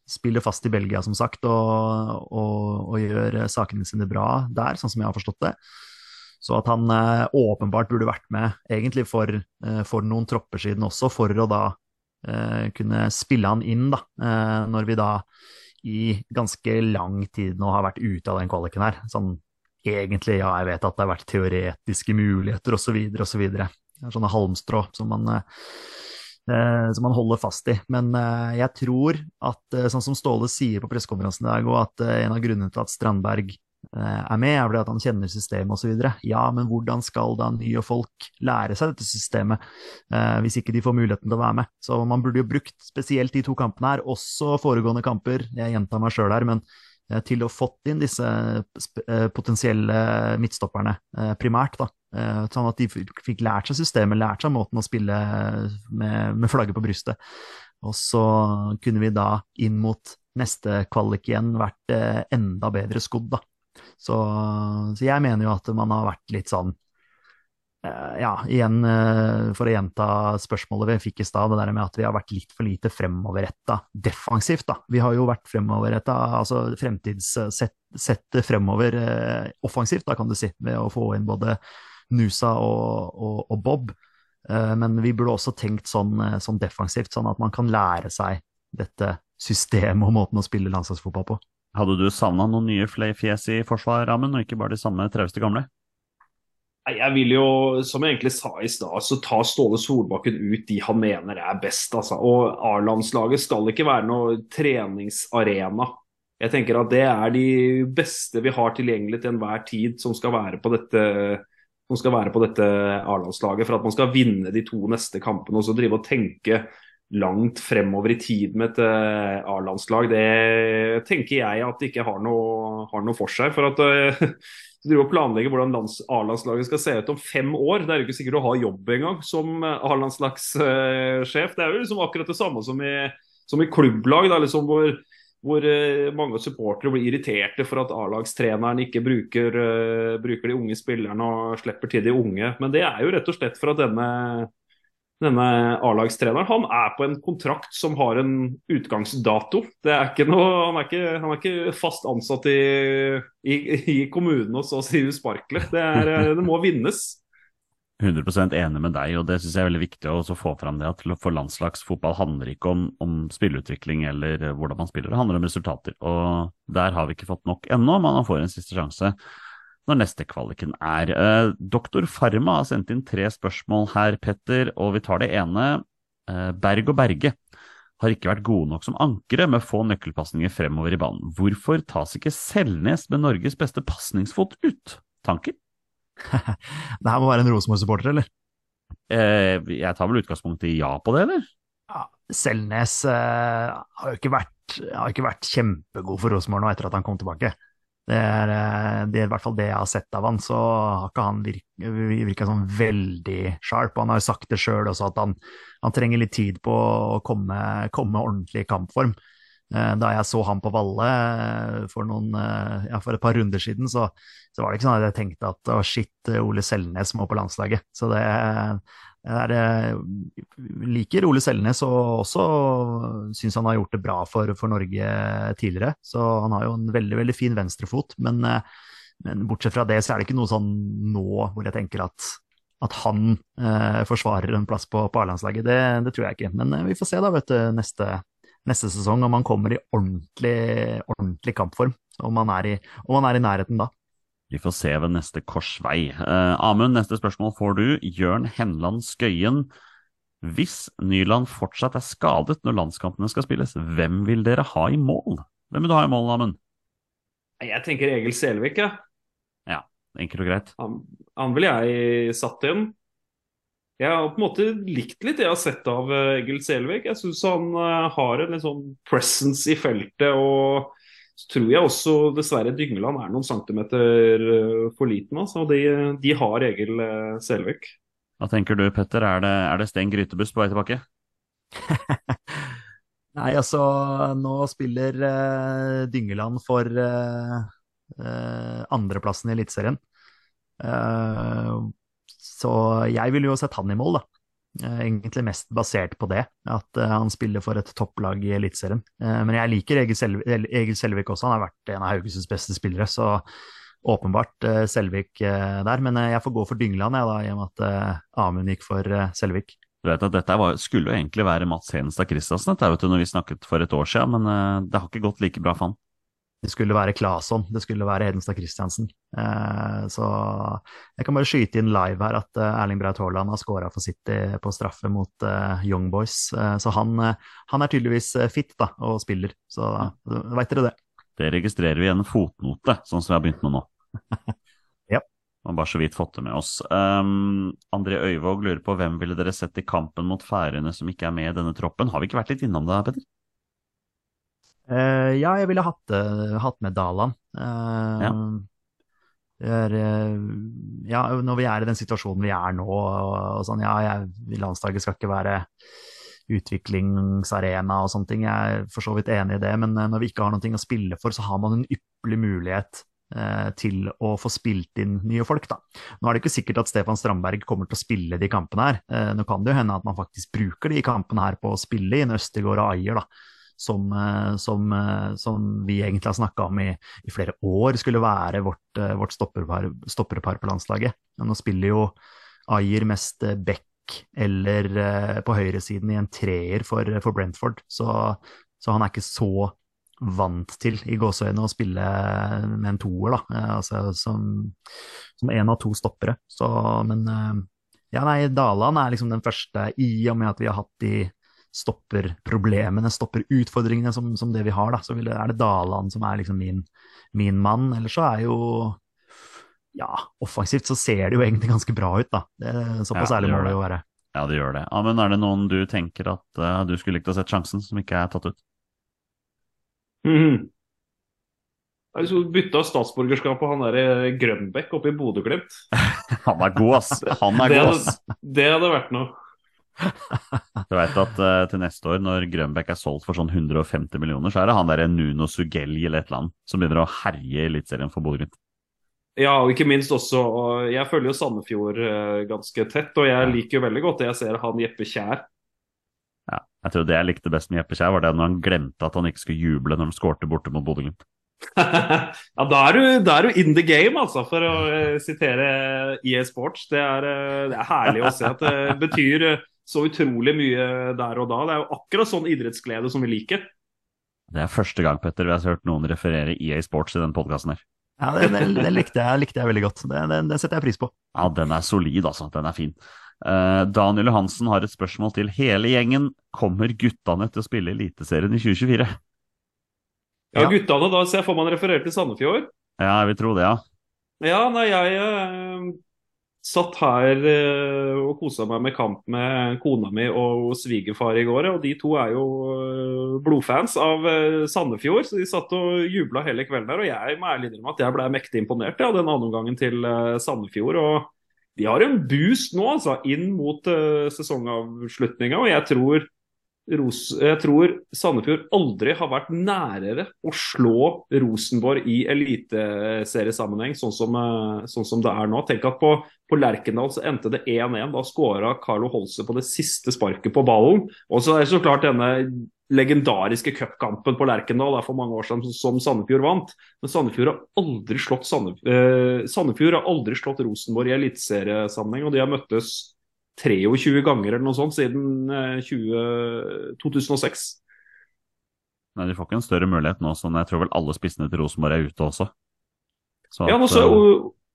spiller fast i Belgia, som sagt, og, og, og, gjør sakene sine bra der, sånn som jeg har forstått det. Så at han eh, åpenbart burde vært med, egentlig for, eh, for, noen tropper siden også, for å da eh, kunne spille han inn, da, eh, når vi da i ganske lang tid nå har vært ute av den kvaliken her. Sånn egentlig, ja, jeg vet at det har vært teoretiske muligheter osv., osv. Sånne halmstrå som man Eh, som man holder fast i. Men eh, jeg tror at, eh, sånn som Ståle sier på pressekonferansen i dag, og at en av grunnene til at Strandberg er med, er at han kjenner systemet osv. Ja, men hvordan skal da nye folk lære seg dette systemet hvis ikke de får muligheten til å være med? Så man burde jo brukt spesielt de to kampene her, også foregående kamper, jeg gjentar meg sjøl her, men til å fått inn disse potensielle midtstopperne primært, da. Eh, sånn at de fikk lært seg systemet, lært seg måten å spille med, med flagget på brystet. Og så kunne vi da inn mot neste kvalik igjen vært eh, enda bedre skodd, da. Så, så, jeg mener jo at man har vært litt sånn Eh, ja, igjen for å gjenta spørsmålet vi fikk i stad, det der med at vi har vært litt for lite fremoverretta defensivt. da. Vi har jo vært fremoverretta, altså fremtidssett sett fremover offensivt, da kan du si, ved å få inn både Nusa og, og, og Bob. Eh, men vi burde også tenkt sånn, eh, sånn, defensivt, sånn at man kan lære seg dette systemet og måten å spille landslagsfotball på. Hadde du savna noen nye fjes i forsvarsrammen, og ikke bare de samme trauste gamle? Nei, Jeg vil jo, som jeg egentlig sa i stad, så ta Ståle Solbakken ut de han mener er best. Altså. Og A-landslaget skal ikke være noe treningsarena. Jeg tenker at det er de beste vi har tilgjengelig til enhver tid som skal være på dette som skal være på dette A-landslaget for at man skal vinne de to neste kampene. Og så drive og tenke langt fremover i tid med et eh, A-landslag, det tenker jeg at det ikke har noe, har noe for seg. For at [laughs] du driver og planlegger hvordan A-landslaget skal se ut om fem år, det er jo ikke sikkert å ha jobb engang som A-landslagssjef. Det er jo liksom akkurat det samme som i, som i klubblag. Da, liksom hvor hvor eh, mange supportere blir irriterte for at A-lagstreneren ikke bruker, uh, bruker, de unge spillerne og slipper til de unge. Men det er jo rett og slett for at denne, denne A-lagstreneren han er på en kontrakt som har en utgangsdato. Noe, han, er ikke, han, er ikke, fast ansatt i, i, i kommunen og så sier du usparkelig. Det, er, det må vinnes. 100% enig med deg, og det syns jeg er veldig viktig å få fram det at for landslagsfotball handler ikke om, om spilleutvikling eller hvordan man spiller, det handler om resultater. Og der har vi ikke fått nok ennå, man får en siste sjanse når neste kvaliken er. Eh, Doktor Farma har sendt inn tre spørsmål her, Petter, og vi tar det ene. Eh, Berg og Berge har ikke vært gode nok som ankere med få nøkkelpasninger fremover i banen. Hvorfor tas ikke Selnes med Norges beste pasningsfot ut? Tanker? Det her må være en Rosenborg-supporter, eller? Eh, jeg tar vel utgangspunkt i ja på det, eller? Ja, Selnes eh, har jo ikke vært, har ikke vært kjempegod for Rosenborg nå etter at han kom tilbake. Det er, eh, det er, i hvert fall det jeg har sett av han, så har ikke han virka, virka sånn veldig sharp. Han har jo sagt det sjøl også, at han, han, trenger litt tid på å komme, komme ordentlig i kampform. Eh, da jeg så ham på Valle eh, for, noen, eh, ja, for et par runder siden, så, så, var det ikke sånn at jeg tenkte at å, shit, Ole Selnes må på landslaget. Så det, er liker Ole Selnes og også syns han har gjort det bra for, for, Norge tidligere. Så han har jo en veldig, veldig fin venstrefot. Men, men, bortsett fra det, så er det ikke noe sånn nå hvor jeg tenker at, at han eh, forsvarer en plass på, på A-landslaget. Det, det, tror jeg ikke. Men vi får se da, vet du, neste, neste sesong om han kommer i ordentlig, ordentlig kampform. Om han, i, om han, er i, nærheten da. Vi får se ved neste korsvei. Eh, Amund, neste spørsmål får du. Jørn Henland Skøyen. Hvis Nyland fortsatt er skadet når landskampene skal spilles, hvem vil dere ha i mål? Hvem vil du ha i mål, Amund? Jeg tenker Egil Selvik, jeg. Ja. ja, enkelt og greit. Han, han vil jeg satt inn. Jeg har på en måte likt litt det jeg har sett av eh, Egil Selvik. Jeg syns han eh, har en litt sånn presence i feltet. og så tror jeg også dessverre Dyngeland er noen centimeter eh, for liten. Altså. De, de har Egil Selvik. Hva tenker du Petter, er det, er det Sten Grytebuss på vei tilbake? [laughs] Nei, altså nå spiller uh, Dyngeland for uh, uh, andreplassen i Eliteserien. Uh, så jeg ville jo sett han i mål, da. Eh, egentlig mest basert på det, at uh, han spiller for et topplag i Eliteserien. Uh, men jeg liker Egil, Selv Selvik også, han har vært en av Haugesunds beste spillere. Så åpenbart Selvik der. Men jeg får gå for Dyngeland, jeg, da, i og med at Amund gikk for Selvik. Du vet at Dette var, skulle jo egentlig være Mats Henestad Christiansen dette, vet du, når vi snakket for et år siden, men det har ikke gått like bra for han. Det skulle være Claesson, det skulle være Hedenstad Christiansen. Eh, så jeg kan bare skyte inn live her at eh, Erling Braut Haaland har skåra for City på straffe mot eh, Young Boys. Eh, så han, eh, han, er tydeligvis eh, fit da, og spiller, så veit dere det. Det registrerer vi i en fotnote, sånn som vi har begynt med nå. [laughs] ja. Og bare så vidt fått det med oss. Um, André Øyvåg lurer på hvem ville dere sett i kampen mot Færøyene som ikke er med i denne troppen. Har vi ikke vært litt innom det, Petter? Uh, ja, jeg ville hatt, uh, hatt med Dalan. Uh, ja. Er, ja. når vi er i den situasjonen vi er nå, og, og sånn, ja, jeg, landslaget skal ikke være utviklingsarena og sånne ting. Jeg er for så vidt enig i det, men når vi ikke har noe å spille for, så har man en ypperlig mulighet eh, til å få spilt inn nye folk, da. Nå er det ikke sikkert at Stefan Strandberg kommer til å spille de kampene her. Eh, nå kan det jo hende at man faktisk bruker de kampene her på å spille inn Østegård og Ajer, da. Som, eh, som, eh, som vi egentlig har snakka om i, i, flere år skulle være vårt, eh, vårt stopperpar, stopperpar på landslaget. Nå spiller jo Ayer mest back eller på høyresiden i en treer for, for Brentford, så, så han er ikke så vant til i gåseøynene å spille med en toer, da. Altså som, som en av to stoppere. Så, men ja, nei, Daland er liksom den første, i og med at vi har hatt de stopperproblemene, stopperutfordringene som, som det vi har, da, så det, er det Daland som er liksom min, min mann. Eller så er jo ja, offensivt så ser det jo egentlig ganske bra ut, da. Det, såpass ja, ærlig må det jo være. Ja, det gjør det. Ja, men er det noen du tenker at uh, du skulle likt å sett sjansen, som ikke er tatt ut? Mm. Jeg skulle bytta statsborgerskap på han der eh, Grønbekk oppe i Bodø-Glimt. [laughs] han er god, ass. Han er det, god, ass. Det hadde vært noe. Du vet at uh, til neste år, når Grønbekk er solgt for sånn 150 millioner, så er det han der Nuno Sugelli eller et eller annet som begynner å herje i Eliteserien for Bodø-Glimt. Ja, og ikke minst også Jeg følger jo Sandefjord uh, ganske tett, og jeg liker jo veldig godt det jeg ser han Jeppe Kjær ja, jeg tror det jeg likte best med Jeppe Kjær, var det når han glemte at han ikke skulle juble når han skårte borte mot Bodø-Glimt. [laughs] ja, da er, du, da er, du, in the game, altså, for å uh, sitere EA Sports. Det er, uh, det er, herlig å se at det betyr så utrolig mye der og da. Det er jo akkurat sånn idrettsglede som vi liker. Det er første gang Petter, vi har hørt noen referere EA Sports i den podkasten her. Ja, det, det, det likte, jeg, likte, jeg, veldig godt. Det, det, setter jeg pris på. Ja, den er solid, altså. Den er fin. Uh, Daniel Johansen har et spørsmål til hele gjengen. Kommer guttene til å spille Eliteserien i 2024? Ja, guttene, da ser jeg for meg han refererer til Sandefjord. Ja, jeg vil tro det, ja. Ja, nei, jeg uh, satt her uh, og kosa meg med kamp med kona mi og svigerfar i går. Og de to er jo blodfans av Sandefjord, så de satt og jubla hele kvelden der. Og jeg må ærlig innrømme at jeg ble mektig imponert ja, den andreomgangen til Sandefjord. og de har en boost nå, altså, inn mot sesongavslutninga. Og jeg tror, Ros jeg tror Sandefjord aldri har vært nærere å slå Rosenborg i eliteseriesammenheng, sånn, som, uh, sånn som det er nå. Tenk at på, på Lerkendal så endte det 1-1. Da skåra Carlo Holse på det siste sparket på ballen. Og så er det så klart denne legendariske cupkampen på Lerkendal for mange år siden som Sandefjord vant. Men Sandefjord har aldri slått, Sandefjord, eh, Sandefjord har aldri slått Rosenborg i eliteseriesammenheng, og de har møttes 23 ganger eller noe sånt siden eh, 20, 2006. Nei, De får ikke en større mulighet nå, sånn jeg tror vel alle spissene til Rosenborg er ute også. Så ja, at, så,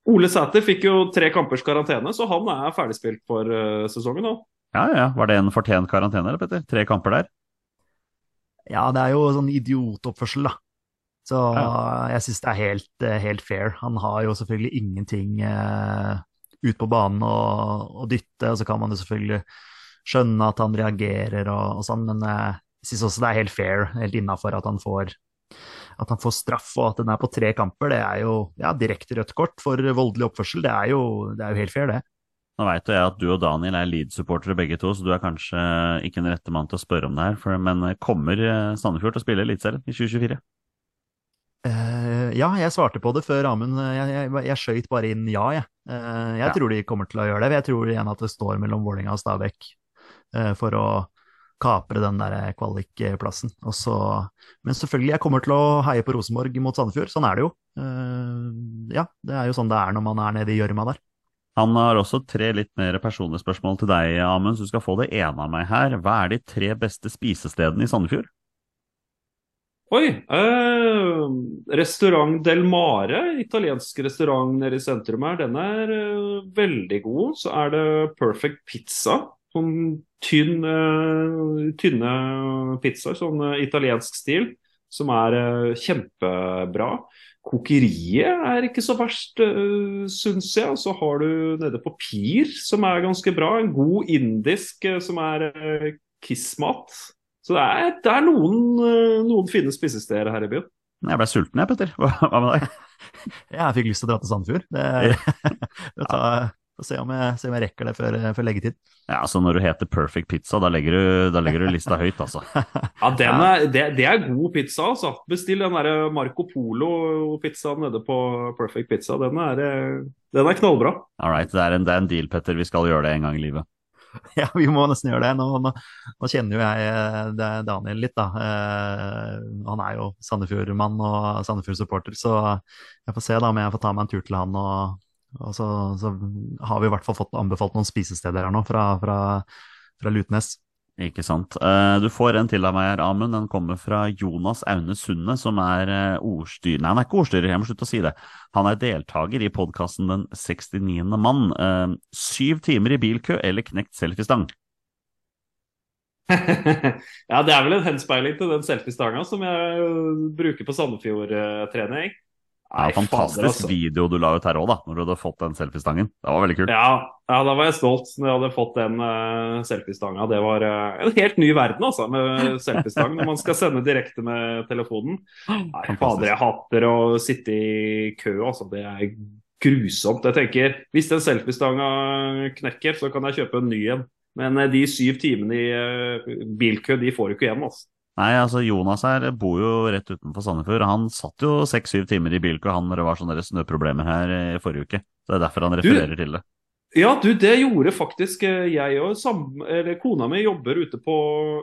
Ole Sæter fikk jo tre kampers karantene, så han er ferdigspilt for uh, sesongen nå. Ja, ja. Var det en fortjent karantene, eller, Petter? Tre kamper der? Ja, det er jo sånn idiotoppførsel, da. Så ja. jeg syns det er helt, eh, helt, fair. Han har jo selvfølgelig ingenting uh, ut på banen og, og, dytte, og så kan man jo selvfølgelig skjønne at han reagerer og, og sånn, men uh, jeg syns også det er helt fair, helt innafor at han får at han får straff og at den er på tre kamper, det er jo ja, direkte rødt kort for voldelig oppførsel. Det er jo, det er jo helt fair, det. Nå veit jeg at du og Daniel er Leeds-supportere begge to, så du er kanskje ikke den rette mann til å spørre om det her. For, men kommer eh, Sandefjord til å spille Eliteserien i 2024? Eh, ja, jeg svarte på det før Amund. Jeg, jeg, jeg skøyt bare inn ja, jeg. Uh, jeg ja. tror de kommer til å gjøre det. Jeg tror igjen at det står mellom Vålinga og Stabæk uh, for å kapre den der kvalikplassen. Men selvfølgelig, jeg kommer til å heie på Rosenborg mot Sandefjord. Sånn er det jo. ja, det er jo sånn det er når man er nede i gjørma der. Han har også tre litt mer personlige spørsmål til deg, Amund, så du skal få det ene av meg her. Hva er de tre beste spisestedene i Sandefjord? Oi! Eh, restaurant Del Mare, italiensk restaurant nede i sentrum her, den er eh, veldig god. Så er det Perfect Pizza. Sånn tynn, eh, tynne pizzaer, sånn eh, italiensk stil, som er eh, kjempebra. Kokeriet er ikke så verst, eh, syns jeg. Og så har du nede på Pir, som er ganske bra. En god indisk uh, som er eh, Kiss-mat. Så det er, det er noen, uh, noen, fine spisesteder her i byen. Jeg ble sulten jeg, Petter. [laughs] Hva, hva med deg? [laughs] jeg fikk lyst til å dra til Sandefjord. Det, [laughs] det tar, Får se om jeg, se om jeg rekker det før, før leggetid. Ja, så når du heter Perfect Pizza, da legger du, da legger du lista høyt, altså. Ja, den er, det, det er god pizza, altså. Bestill den der Marco Polo-pizzaen nede på Perfect Pizza. Den er, eh, den er knallbra. All right, det er, en, det er en deal, Petter. Vi skal gjøre det en gang i livet. [laughs] Ja, vi må nesten gjøre det. Nå, nå, nå kjenner jo jeg eh, Daniel litt, da. Eh, han er jo Sandefjord-mann og Sandefjord-supporter, så jeg får se da om jeg får ta meg en tur til han og og så, så, har vi i hvert fall fått anbefalt noen spisesteder her nå fra, fra, fra Lutnes. Ikke sant. Uh, du får en til av meg her, Amund. Den kommer fra Jonas Aune Sunde, som er uh, ordstyrer Nei, han er ikke ordstyrer, jeg må slutte å si det. Han er deltaker i podkasten Den 69. mann. Uh, syv timer i bilkø eller knekt selfiestang? [laughs] ja, det er vel en henspeiling til den selfiestanga som jeg bruker på Sandefjord-trening. Nei, fantastisk fader, altså. video du la ut her òg, da, når du hadde fått den selfiestangen. Det var veldig kult. Ja, ja, da var jeg stolt når jeg hadde fått den uh, selfiestanga. Det var uh, en helt ny verden, altså, med selfiestang når man skal sende direkte med telefonen. Nei, fader, jeg hater å sitte i kø, altså. Det er grusomt. Jeg tenker, hvis den selfiestanga knekker, så kan jeg kjøpe en ny en. Men uh, de syv timene i bilkø, de får du ikke igjen, altså. Nei, altså Jonas her bor jo rett utenfor Sandefjord. Han satt jo seks-syv timer i bilkø han når det var sånne snøproblemer her i forrige uke. Så Det er derfor han refererer du, til det. Ja, du, det gjorde faktisk eh, jeg òg. Kona mi jobber ute på,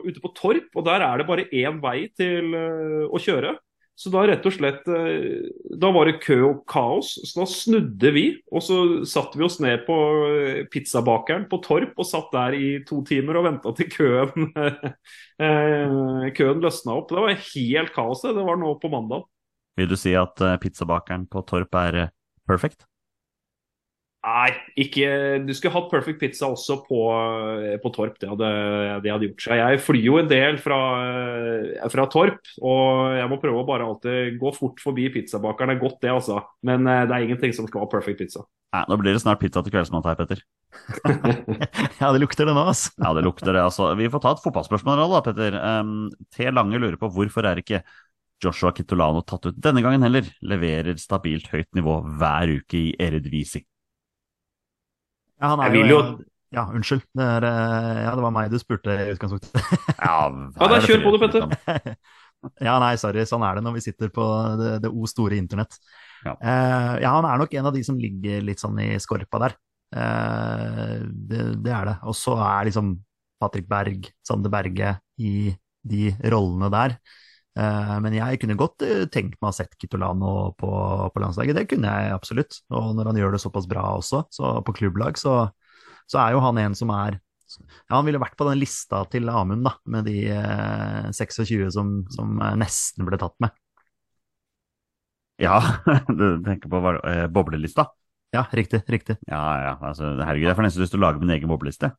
ute på, Torp, og der er det bare én vei til uh, å kjøre. Så da rett og slett eh, Da var det kø og kaos. Så da snudde vi, og så satte vi oss ned på eh, pizzabakeren på Torp og satt der i to timer og venta til køen [laughs] eh, køen løsna opp. Det var helt kaos, det. Det var nå på mandag. Vil du si at pizzabakeren på Torp er perfect? Nei, ikke Du skulle hatt Perfect Pizza også på, på Torp. Det hadde, det hadde, gjort seg. Jeg flyr jo en del fra, fra, Torp, og jeg må prøve å bare alltid gå fort forbi pizzabakeren. Det er godt, det, altså. Men eh, det er ingenting som skal ha Perfect Pizza. Nei, Nå blir det snart pizza til kveldsmat her, Petter. [laughs] ja, det lukter det nå, altså. ja, det lukter det, altså. Vi får ta et fotballspørsmål da, Petter. Um, T. Lange lurer på hvorfor er ikke Joshua Kitolano tatt ut denne gangen heller? Leverer stabilt høyt nivå hver uke i Eredvisi. Ja, han er jo, jo Ja, unnskyld. Det, er, eh, ja, det var meg du spurte i utgangspunktet. [laughs] ja, ja, da kjør på du, Petter. [laughs] ja, nei, sorry. Sånn er det når vi sitter på det, det o store internett. Ja. Uh, ja. han er nok en av de som ligger litt sånn i skorpa der. Uh, det, det, er det. Og så er liksom Patrick Berg, Sander Berge i de rollene der. Uh, men jeg kunne godt tenkt meg å ha sett Kitolano på, på, landslaget. Det kunne jeg absolutt. Og når han gjør det såpass bra også, så på klubblag, så, så er jo han en som er ja, Han ville vært på den lista til Amund, da, med de eh, 26 som, som, nesten ble tatt med. Ja, [laughs] du tenker på eh, boblelista? Ja, riktig. riktig. Ja, ja, altså, herregud, jeg får nesten lyst til å lage min egen bobleliste.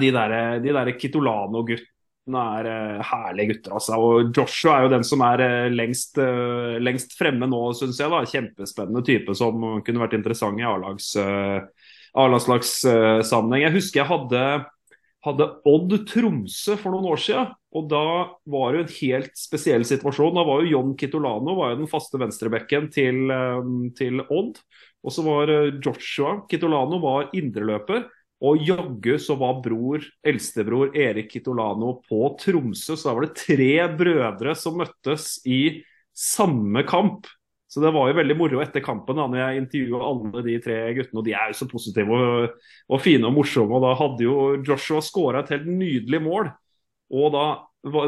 De der, de der Kitolano-guttene er uh, herlige gutter, altså. Og Joshua er jo den som er uh, lengst, uh, lengst, fremme nå, syns jeg. da, Kjempespennende type som kunne vært interessant i A-landslagssammenheng. jeg husker jeg hadde, hadde Odd Tromsø for noen år siden. Og da var det jo en helt spesiell situasjon. Da var jo John Kitolano var jo den faste venstrebekken til, til Odd. Og så var Joshua Kitolano var indreløper. Og jaggu så var bror, eldstebror Erik Kitolano på Tromsø, så da var det tre brødre som møttes i samme kamp. Så det var jo veldig moro etter kampen da når jeg intervjua alle de tre guttene. Og de er jo så positive og, og fine og morsomme. Og da hadde jo Joshua skåra et helt nydelig mål. Og da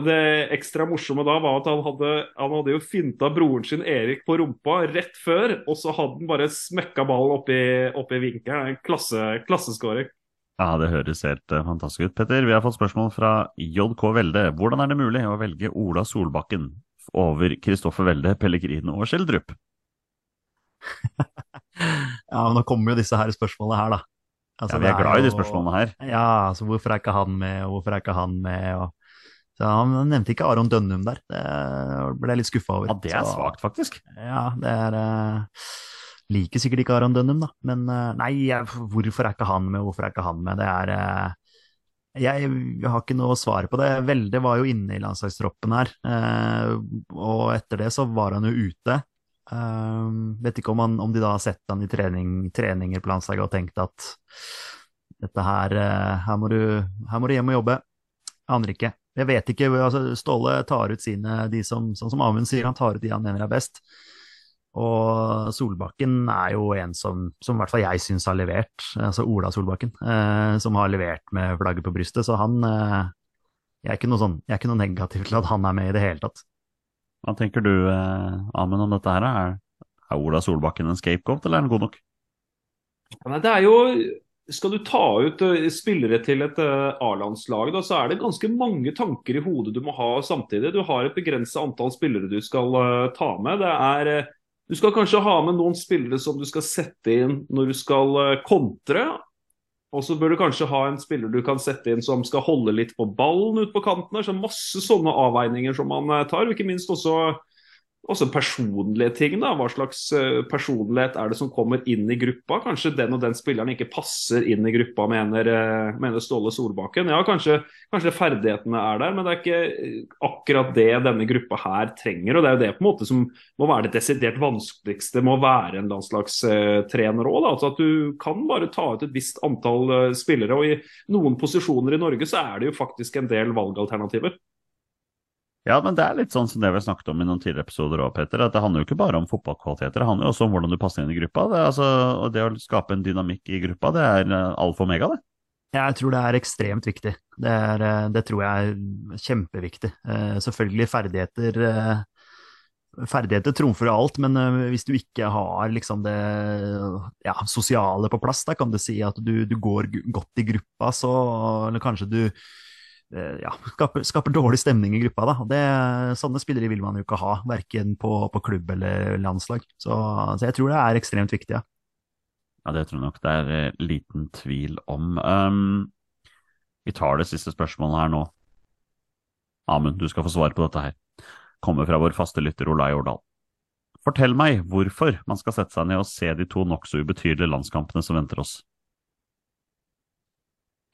det ekstra morsomme da var at han hadde, han hadde jo finta broren sin Erik på rumpa rett før, og så hadde han bare smekka ballen oppi, oppi vinkelen. Klasse, klasseskåring. Ja, det høres helt uh, fantastisk ut. Petter, vi har fått spørsmål fra JK Velde. Hvordan er det mulig å velge Ola Solbakken over Kristoffer Velde, Pellegrino og Skjeldrup? [laughs] ja, men nå kommer jo disse her spørsmålene her, da. Altså, ja, vi er, er glad i de spørsmålene her. Ja, altså hvorfor er ikke han med, og hvorfor er ikke han med? Og... Så Han nevnte ikke Aron Dønnum der, det ble jeg litt skuffa over. Ja, det er svakt, faktisk. Ja, det er... Uh... Liker sikkert ikke Aron Dønnum, da. Men eh, nei, hvorfor er ikke han med, hvorfor er ikke han med? Det er eh, jeg, har ikke noe svar på det. Velde var jo inne i landslagstroppen her, eh, og etter det så var han jo ute. Vet ikke om, han, om de da har sett han i trening, treninger på landslaget og tenkt at dette her, her må, du, her må du hjem og jobbe. Aner ikke. Jeg vet ikke. altså Ståle tar ut sine, de som, sånn som Amund sier, han tar ut de han mener er best. Og Solbakken er jo en som, som i hvert fall jeg syns har levert, altså Ola Solbakken, eh, som har levert med flagget på brystet. Så han eh, jeg, er ikke noe sånn, jeg er ikke noe negativ til at han er med i det hele tatt. Hva tenker du, eh, Amund, om dette her? Er, er Ola Solbakken en scapegoat, eller er han god nok? Nei, det er jo skal du ta ut uh, spillere til et uh, A-landslag, så er det ganske mange tanker i hodet du må ha samtidig. Du har et begrenset antall spillere du skal uh, ta med. Det er du skal kanskje ha med noen spillere som du skal sette inn når du skal eh, kontre. Og så bør du kanskje ha en spiller du kan sette inn som skal holde litt på ballen ute på kanten. Så masse sånne avveininger som man eh, tar. Og ikke minst også også personlige ting. da, Hva slags eh, personlighet er det som kommer inn i gruppa? Kanskje den og den spilleren ikke passer inn i gruppa, mener, eh, mener Ståle Solbakken. Ja, kanskje, kanskje, ferdighetene er der, men det er ikke eh, akkurat det denne gruppa her trenger. og Det er jo det på en måte som må være det desidert vanskeligste med å være en landslagstrener òg. Altså at du kan bare ta ut et visst antall spillere. og I noen posisjoner i Norge så er det jo faktisk en del valgalternativer. Ja, men det er litt sånn som det vi snakket om i noen tidligere episoder òg, Petter. At det handler jo ikke bare om fotballkvaliteter, det handler jo også om hvordan du passer inn i gruppa. Det, altså, og det å skape en dynamikk i gruppa, det er eh, alfa og mega, det. Jeg tror det er ekstremt viktig. Det, er, eh, det tror jeg er kjempeviktig. Eh, selvfølgelig ferdigheter Ferdigheter trumfer alt, men hvis du ikke har liksom det ja, sosiale på plass, da kan du si at du, du går godt i gruppa, så eller kanskje du ja, [laughs] skaper, skaper, dårlig stemning i gruppa. Da. Det, sånne spillere vil man jo ikke ha, verken på, på klubb eller landslag. Så, så, jeg tror det er ekstremt viktig. Ja, ja det tror jeg nok det er eh, liten tvil om. Um, vi tar det siste spørsmålet her nå. Amund, du skal få svar på dette her. Kommer fra vår faste lytter Olai Årdal. Fortell meg hvorfor man skal sette seg ned og se de to nokså ubetydelige landskampene som venter oss.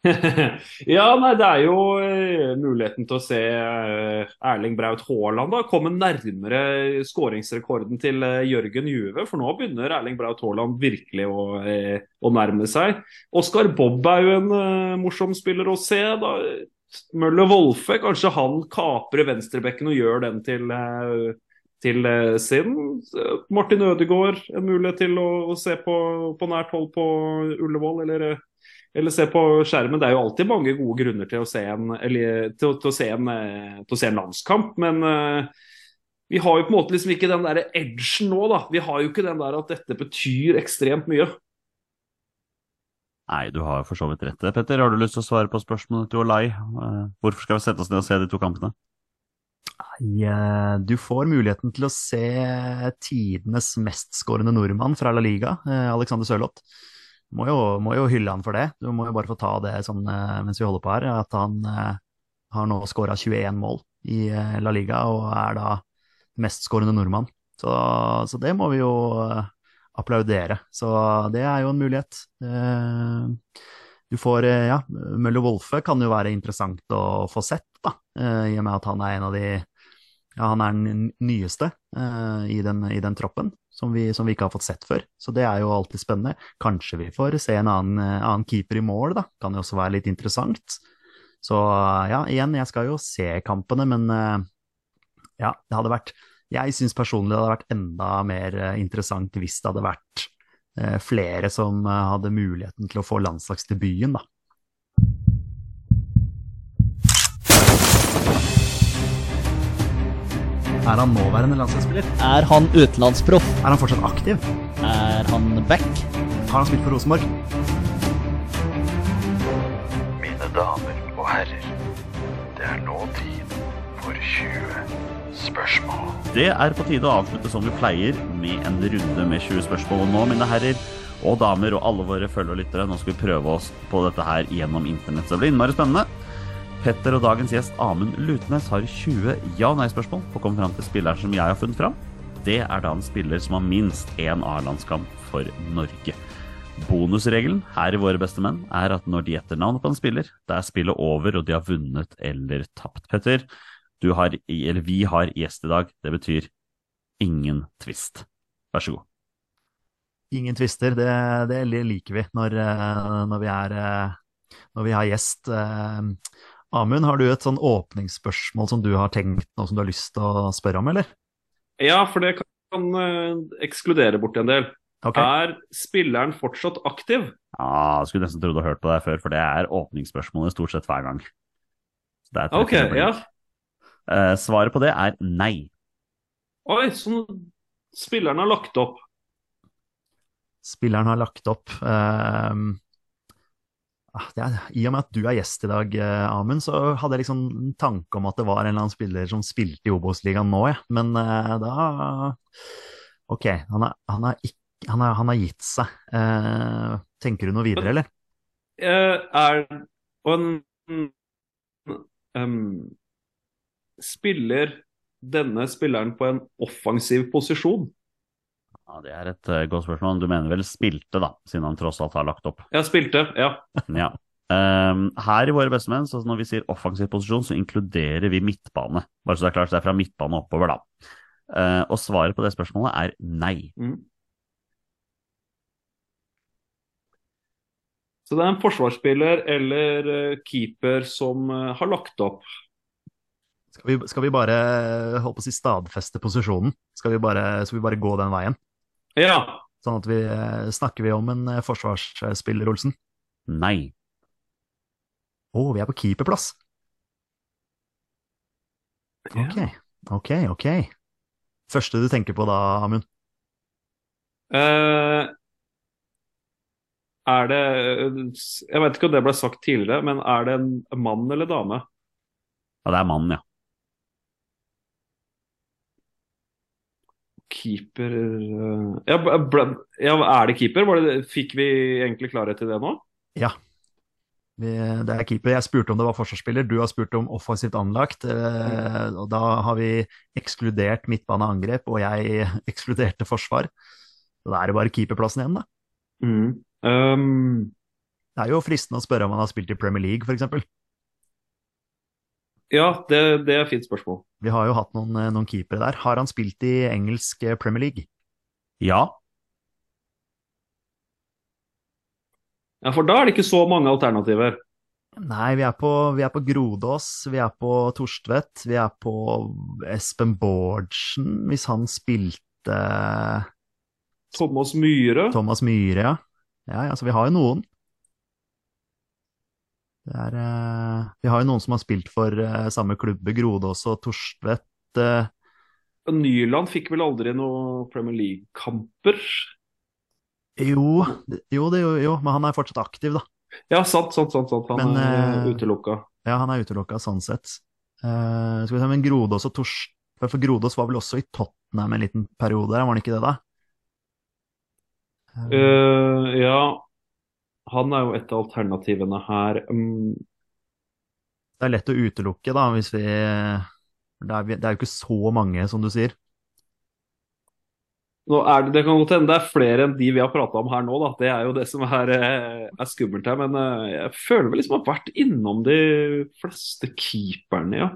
[laughs] ja, nei, det er jo uh, muligheten til å se uh, Erling Braut Haaland da, komme nærmere skåringsrekorden til uh, Jørgen Juve. For nå begynner Erling Braut Haaland virkelig å, å nærme seg. Oskar Bobb er jo en morsom spiller å se. da. Møller Wolfe, kanskje han kaprer venstrebekken og gjør den til, til sin. Martin Ødegaard, en mulighet til å, å se på, på nært hold på Ullevål. eller eller se på skjermen. Det er jo alltid mange gode grunner til å se en, eller, til, til å se en, eh, til å se en landskamp, men uh, vi har jo på en måte liksom ikke den der edgen nå, da. Vi har jo ikke den der at dette betyr ekstremt mye. Nei, du har for så vidt rett. det, Petter, har du lyst til å svare på spørsmålet til Olai? Uh, hvorfor skal vi sette oss ned og se de to kampene? Du får muligheten til å se tidenes mestskårende nordmann fra La Liga, Alexander Sørloth må jo, må jo, hylle han for det. Du må jo bare få ta det sånn mens vi holder på her, at han eh, har nå skåra 21 mål i eh, La Liga og er da mestskårende nordmann. Så, så, det må vi jo applaudere. Så det er jo en mulighet. Du får Ja, Møller Wolfe kan jo være interessant å få sett, da, i og med at han er en av de ja, han er den nyeste i den, i den troppen som vi, som vi, ikke har fått sett før. Så det er jo alltid spennende. Kanskje vi får se en annen, eh, annen keeper i mål, da. Kan jo også være litt interessant. Så ja, igjen, jeg skal jo se kampene, men eh, ja, det hadde vært Jeg syns personlig det hadde vært enda mer eh, interessant hvis det hadde vært flere som hadde muligheten til å få landslagsdebuten, da. Er han nåværende landslagsspiller? Er han utenlandsproff? Er han fortsatt aktiv? Er han back? Har han spilt for Rosenborg? Mine damer og herrer, det er nå tid for 20 spørsmål. Det er på tide å avslutte som vi pleier, med en runde med 20 spørsmål. Og nå, mine herrer og damer og alle våre følgere og lyttere, nå skal vi prøve oss på dette her gjennom internett. Så det blir innmari spennende. Petter og dagens gjest Amund Lutnes har 20 ja- og nei-spørsmål på å komme fram til spilleren som jeg har funnet fram. Det er da en spiller som har minst én A-landskamp for Norge. Bonusregelen her i Våre beste menn er at når de gjetter navnet på en spiller, det er spillet over og de har vunnet eller tapt. Petter, har, vi har gjest i dag. Det betyr ingen tvist. Vær så god. Ingen tvister, det, det liker vi når, eh, når, vi er, eh, når vi har gjest. Eh, Amund, har du et sånn åpningsspørsmål som du har tenkt noe som du har lyst til å spørre om, eller? Ja, for det kan uh, ekskludere bort en del. Okay. Er spilleren fortsatt aktiv? Ja, jeg skulle nesten trodd du har hørt på det før, for det er åpningsspørsmålet stort sett hver gang. Så det er Ok, ja. Eh, svaret på det er nei. Oi, så spilleren har lagt opp. Spilleren har lagt opp. det er, I og med at du er gjest i dag, eh, Amund, så hadde jeg liksom en tanke om at det var en eller annen spiller som spilte i Obos-ligaen nå, ja. Men eh, da Ok, han har, han ikk- han han har gitt seg. Eh, tenker du noe videre, eller? Er en um, Spiller denne spilleren på en offensiv posisjon? Ja, Det er et uh, godt spørsmål. Du mener vel spilte, da, siden han tross alt har lagt opp. Ja, spilte, ja. [laughs] Ja. Um, her i Våre bestemenn, så når vi sier offensiv posisjon, så inkluderer vi midtbane. Bare så det er klart, så det er fra midtbane oppover, da. Uh, og svaret på det spørsmålet er nei. Mm. Så det er en forsvarsspiller eller eh, keeper som har lagt opp. Skal vi, skal vi bare holdt på å si stadfeste posisjonen? Skal vi, bare, skal vi bare gå den veien? Ja. Sånn at vi eh, Snakker vi om en eh, forsvarsspiller, Olsen? Nei. Å, vi er på keeperplass. Ok, ok, ok. Første du tenker på da, Amund? Uh, er det Jeg vet ikke om det ble sagt tidligere, men er det en mann eller dame? Ja, det er mann, ja. Keeper eh, ja, ble, ja, er det keeper? Var det, fikk vi egentlig klarhet i det nå? Ja. Det er keeper. Jeg spurte om det var forsvarsspiller, du har spurt om offensivt anlagt. Eh, og da har vi ekskludert midtbaneangrep, og jeg [laughs] ekskluderte forsvar. Så da er det bare keeperplassen igjen, da. Mm. Um, Det er jo fristende å spørre om han har spilt i Premier League, f.eks. ja, det, det er et fint spørsmål. Vi har jo hatt noen, eh, noen keepere der. Har han spilt i engelsk eh, Premier League? Ja. Ja, For da er det ikke så mange alternativer. Nei, vi er på, vi er på Grodås, vi er på Torstvedt, vi er på Espen Bårdsen, hvis han spilte Thomas Myhre. Thomas Myhre, ja. Ja, ja, så vi har jo noen. Er, eh, vi har jo noen som har spilt for eh, samme klubbe, Grode og Torstvedt. eh, Nyland fikk vel aldri noe Premier League-kamper? jo, jo, det, jo, jo, men han er fortsatt aktiv, da. Ja, sant, sant, sant. sant. Han Men, er uh, utelukka. Ja, han er utelukka sånn sett. Uh, skal vi se, men Grodås og Torstvedt For Grodås var vel også i Tottenham en liten periode, var han ikke det, da? Uh, ja, han er jo et av alternativene her. Um... Det er lett å utelukke, da, hvis vi Det er, det er jo ikke så mange, som du sier. er det, det kan godt hende det er flere enn de vi har prata om her nå, da. Det er jo det som er, er skummelt her. Men jeg føler vel liksom har vært innom de fleste keeperne, ja.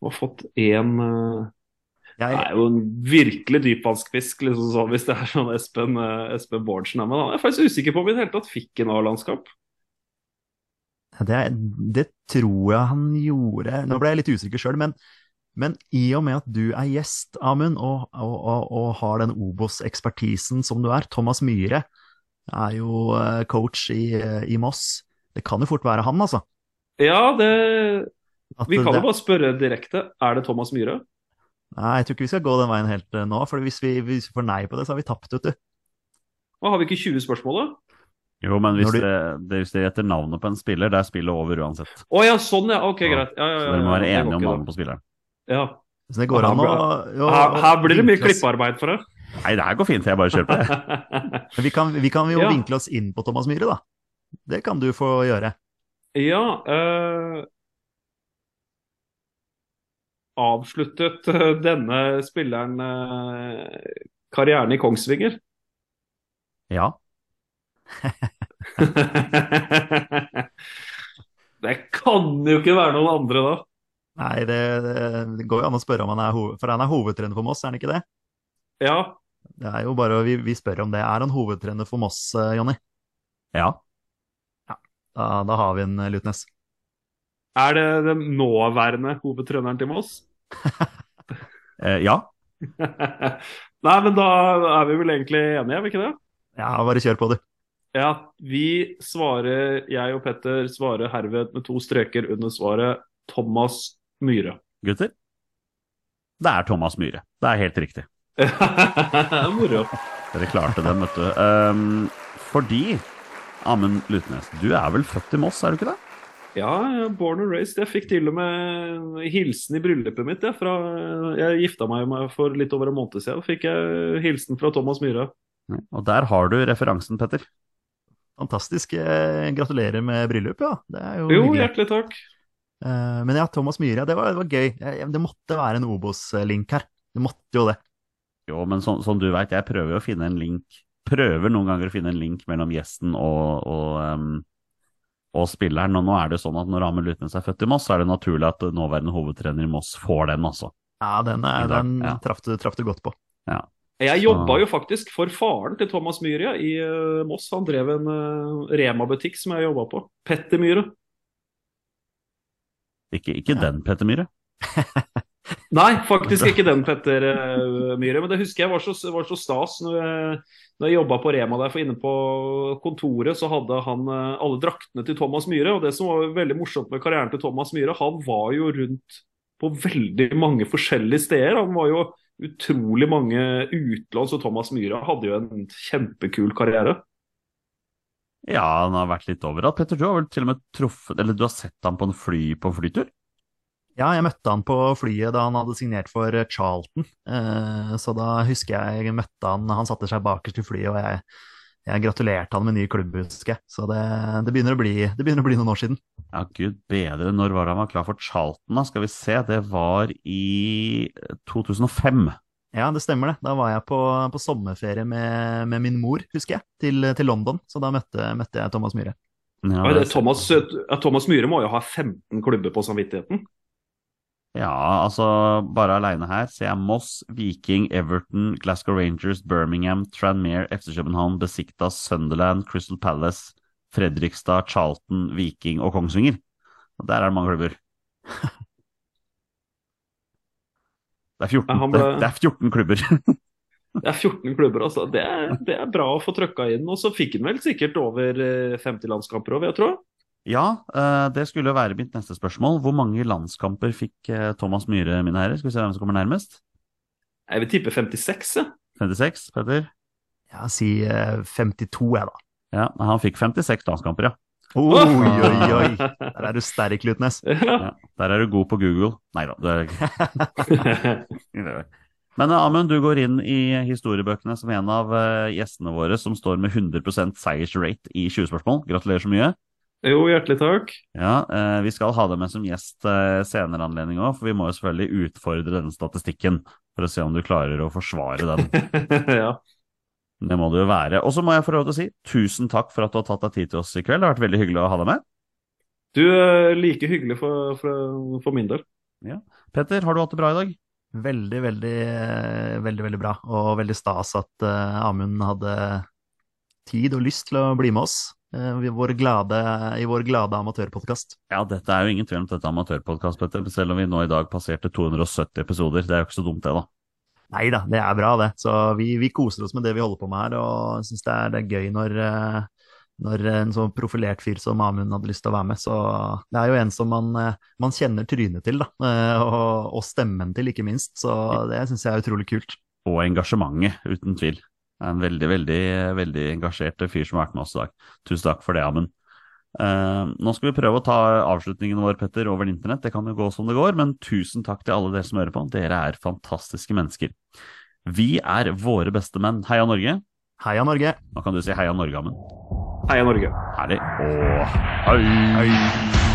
Og fått én eh, Det er jo en virkelig dypvannsfisk, liksom hvis det er sånn Espen, eh, Espen Bårdsen er med. Han er faktisk usikker på om vi i det hele tatt fikk en A-landskap. det, det tror jeg han gjorde Nå ble jeg litt usikker sjøl, men, men i og med at du er gjest, Amund, og, og, og, og har den Obos-ekspertisen som du er Thomas Myhre er jo eh, coach i, i Moss. Det kan jo fort være han, altså. Ja, det Vi kan det- jo bare spørre direkte. Er det Thomas Myhre? Nei, jeg tror ikke vi skal gå den veien helt eh, nå, for hvis vi, hvis vi får nei på det, så har vi tapt, vet du. Og har vi ikke 20 spørsmål, da? Jo, men hvis du- det- hvis dere gjetter navnet på en spiller, det er spillet over uansett. Å ja, sånn ja. Ok, Ja. greit. Ja, ja, Så ja, dere må være enige om navnet på spilleren. Ja. Så det går Her an å, Her, her blir det mye klippearbeid for deg. Nei, det her går fint, jeg bare kjører på det. [laughs] Men vi kan, vi kan jo Ja. vinkle oss inn på Thomas Myhre, da. Det kan du få gjøre. ja eh, Avsluttet eh, denne spilleren eh, karrieren i Kongsvinger? Ja. [laughs] det kan jo ikke være noen andre da. Nei, det, det går jo an å spørre om han er hoved... For han er hovedtrener for Moss, er han ikke det? Ja, Det er jo bare, vi, vi spør om det. Er han hovedtrener for Moss, eh, Jonny? Ja. Da, da har vi en Lutnes. Er det den nåværende hovedtreneren til Moss? [laughs] Eh, ja. [laughs] Nei, men da er vi vel egentlig enige, er vi ikke det? Ja, bare kjør på, du. Ja, vi svarer, jeg og Petter svarer herved med to streker under svaret Thomas Myhre. Gutter? Det er Thomas Myhre. Det er helt riktig. [laughs] Moro. Dere klarte den, vet du. Um, fordi Amund Lutnes, du er vel født i Moss, er du ikke det? Ja, born and raised. Jeg fikk til og med hilsen i bryllupet mitt. Jeg, fra, jeg gifta meg med for litt over en måned siden. og Fikk jeg hilsen fra Thomas Myhre. Og der har du referansen, Petter. Fantastisk. Eh, gratulerer med bryllup, ja. Det er jo, Jo, hyggelig. hjertelig takk. Eh, men ja, Thomas Myhre, det var, det var gøy. Det måtte være en Obos-link her. Det måtte jo det. Jo, men som, som du veit, jeg prøver jo å finne en link Prøver noen ganger å finne en link mellom gjesten og, og, ehm, og spilleren. Og nå er det sånn at når Amund Lutnes er født i Moss, så er det naturlig at nåværende hovedtrener i Moss får den, altså. Ja, den, er, den ja. traff, du, traff du godt på. Jeg jobba jo faktisk for faren til Thomas Myhre i eh, Moss. Han drev en uh, Rema-butikk som jeg jobba på. Petter Myhre. Ikke, ikke den, Petter Myhre. [laughs] Nei, faktisk ikke den Petter eh, Myhre. Men det husker jeg var så, var så stas når jeg, når jeg jobba på Rema der, for inne på kontoret så hadde han eh, alle draktene til Thomas Myhre. Og det som var veldig morsomt med karrieren til Thomas Myhre, han var jo rundt på veldig mange forskjellige steder. Han var jo utrolig mange utlån, så Thomas Myhre hadde jo en kjempekul karriere. Ja, han har vært litt overalt. Petter, du har vel til og med truffet Eller du har sett ham på en fly på flytur? Ja, jeg møtte han på flyet da han hadde signert for eh, Charlton. Eh, så da husker jeg jeg møtte han, han satte seg bakerst i flyet, og jeg, jeg gratulerte han med ny klubb, husker jeg. Så det, det, begynner å bli, det begynner å bli noen år siden. Ja, gud bedre. Når var det han var klar for Charlton, da? Skal vi se. Det var i 2005. Ja, det stemmer det. Da var jeg på, på sommerferie med, med min mor, husker jeg, til, til London. Så da møtte, møtte jeg Thomas Myhre. Ja, Thomas, Thomas Myhre må jo ha 15 klubber på samvittigheten. Ja, altså bare aleine her ser jeg Moss, Viking, Everton, Glasgow Rangers, Birmingham, Tranmere, FC København, Besiktas, Sunderland, Crystal Palace, Fredrikstad, Charlton, Viking og Kongsvinger. Og der er det mange klubber. [laughs] Det er 14, Ja, ble- det, er 14 klubber. [laughs] Det er 14 klubber, altså. Det er, det er bra å få trøkka inn. Og så fikk han vel sikkert over eh, 50 landskamper òg, vil jeg tro. Ja, eh, det skulle jo være mitt neste spørsmål. Hvor mange landskamper fikk eh, Thomas Myhre, mine herrer? Skal vi se hvem som kommer nærmest? Jeg vil tippe 56, jeg. 56, Petter? Ja, si eh, 52, jeg, da. Ja, han fikk 56 landskamper, ja. Oi, oi, oi. Der er du sterk, Lutnes. [laughs] Ja. Der er du god på Google. Nei da, det er ikke [laughs] Men eh, Amund, du går inn i historiebøkene som en av eh, gjestene våre som står med 100% seiersrate i 20 spørsmål. Gratulerer så mye. Jo, hjertelig takk. Ja, eh, Vi skal ha deg med som gjest eh, senere anledning òg, for vi må jo selvfølgelig utfordre denne statistikken for å se om du klarer å forsvare den. [laughs] ja. Det må det jo være. Og så må jeg få lov til å si tusen takk for at du har tatt deg tid til oss i kveld. Det har vært veldig hyggelig å ha deg med. Du er like hyggelig for, for, for min del. Petter, har du hatt det bra i dag? Veldig, veldig, eh, veldig, veldig bra. Og veldig stas at uh, Amund hadde tid og lyst til å bli med oss eh, vår glade, i vår glade amatørpodkast. Ja, dette er jo ingen tvil om dette er amatørpodkast, Petter. Selv om vi nå i dag passerte 270 episoder. Det er jo ikke så dumt, det, da. Nei da, det er bra, det. Så vi, vi koser oss med det vi holder på med her, og syns det, det er gøy når, eh, når en så profilert fyr som Amund hadde lyst til å være med. Så det er jo en som man, eh, man kjenner trynet til, da. eh, Og, og stemmen til, ikke minst. Så det syns jeg er utrolig kult. Og engasjementet, uten tvil. En veldig, veldig, veldig engasjert fyr som har vært med oss i dag. Tusen takk for det, Amund. Uh, nå skal vi prøve å ta avslutningen vår, Petter, over internett. Det kan jo gå som det går, men tusen takk til alle dere som hører på. Dere er fantastiske mennesker. Vi er våre beste menn. Heia Norge. Heia Norge! Nå kan du si heia Norge, Amund. Heia Norge. Herlig. Og hei!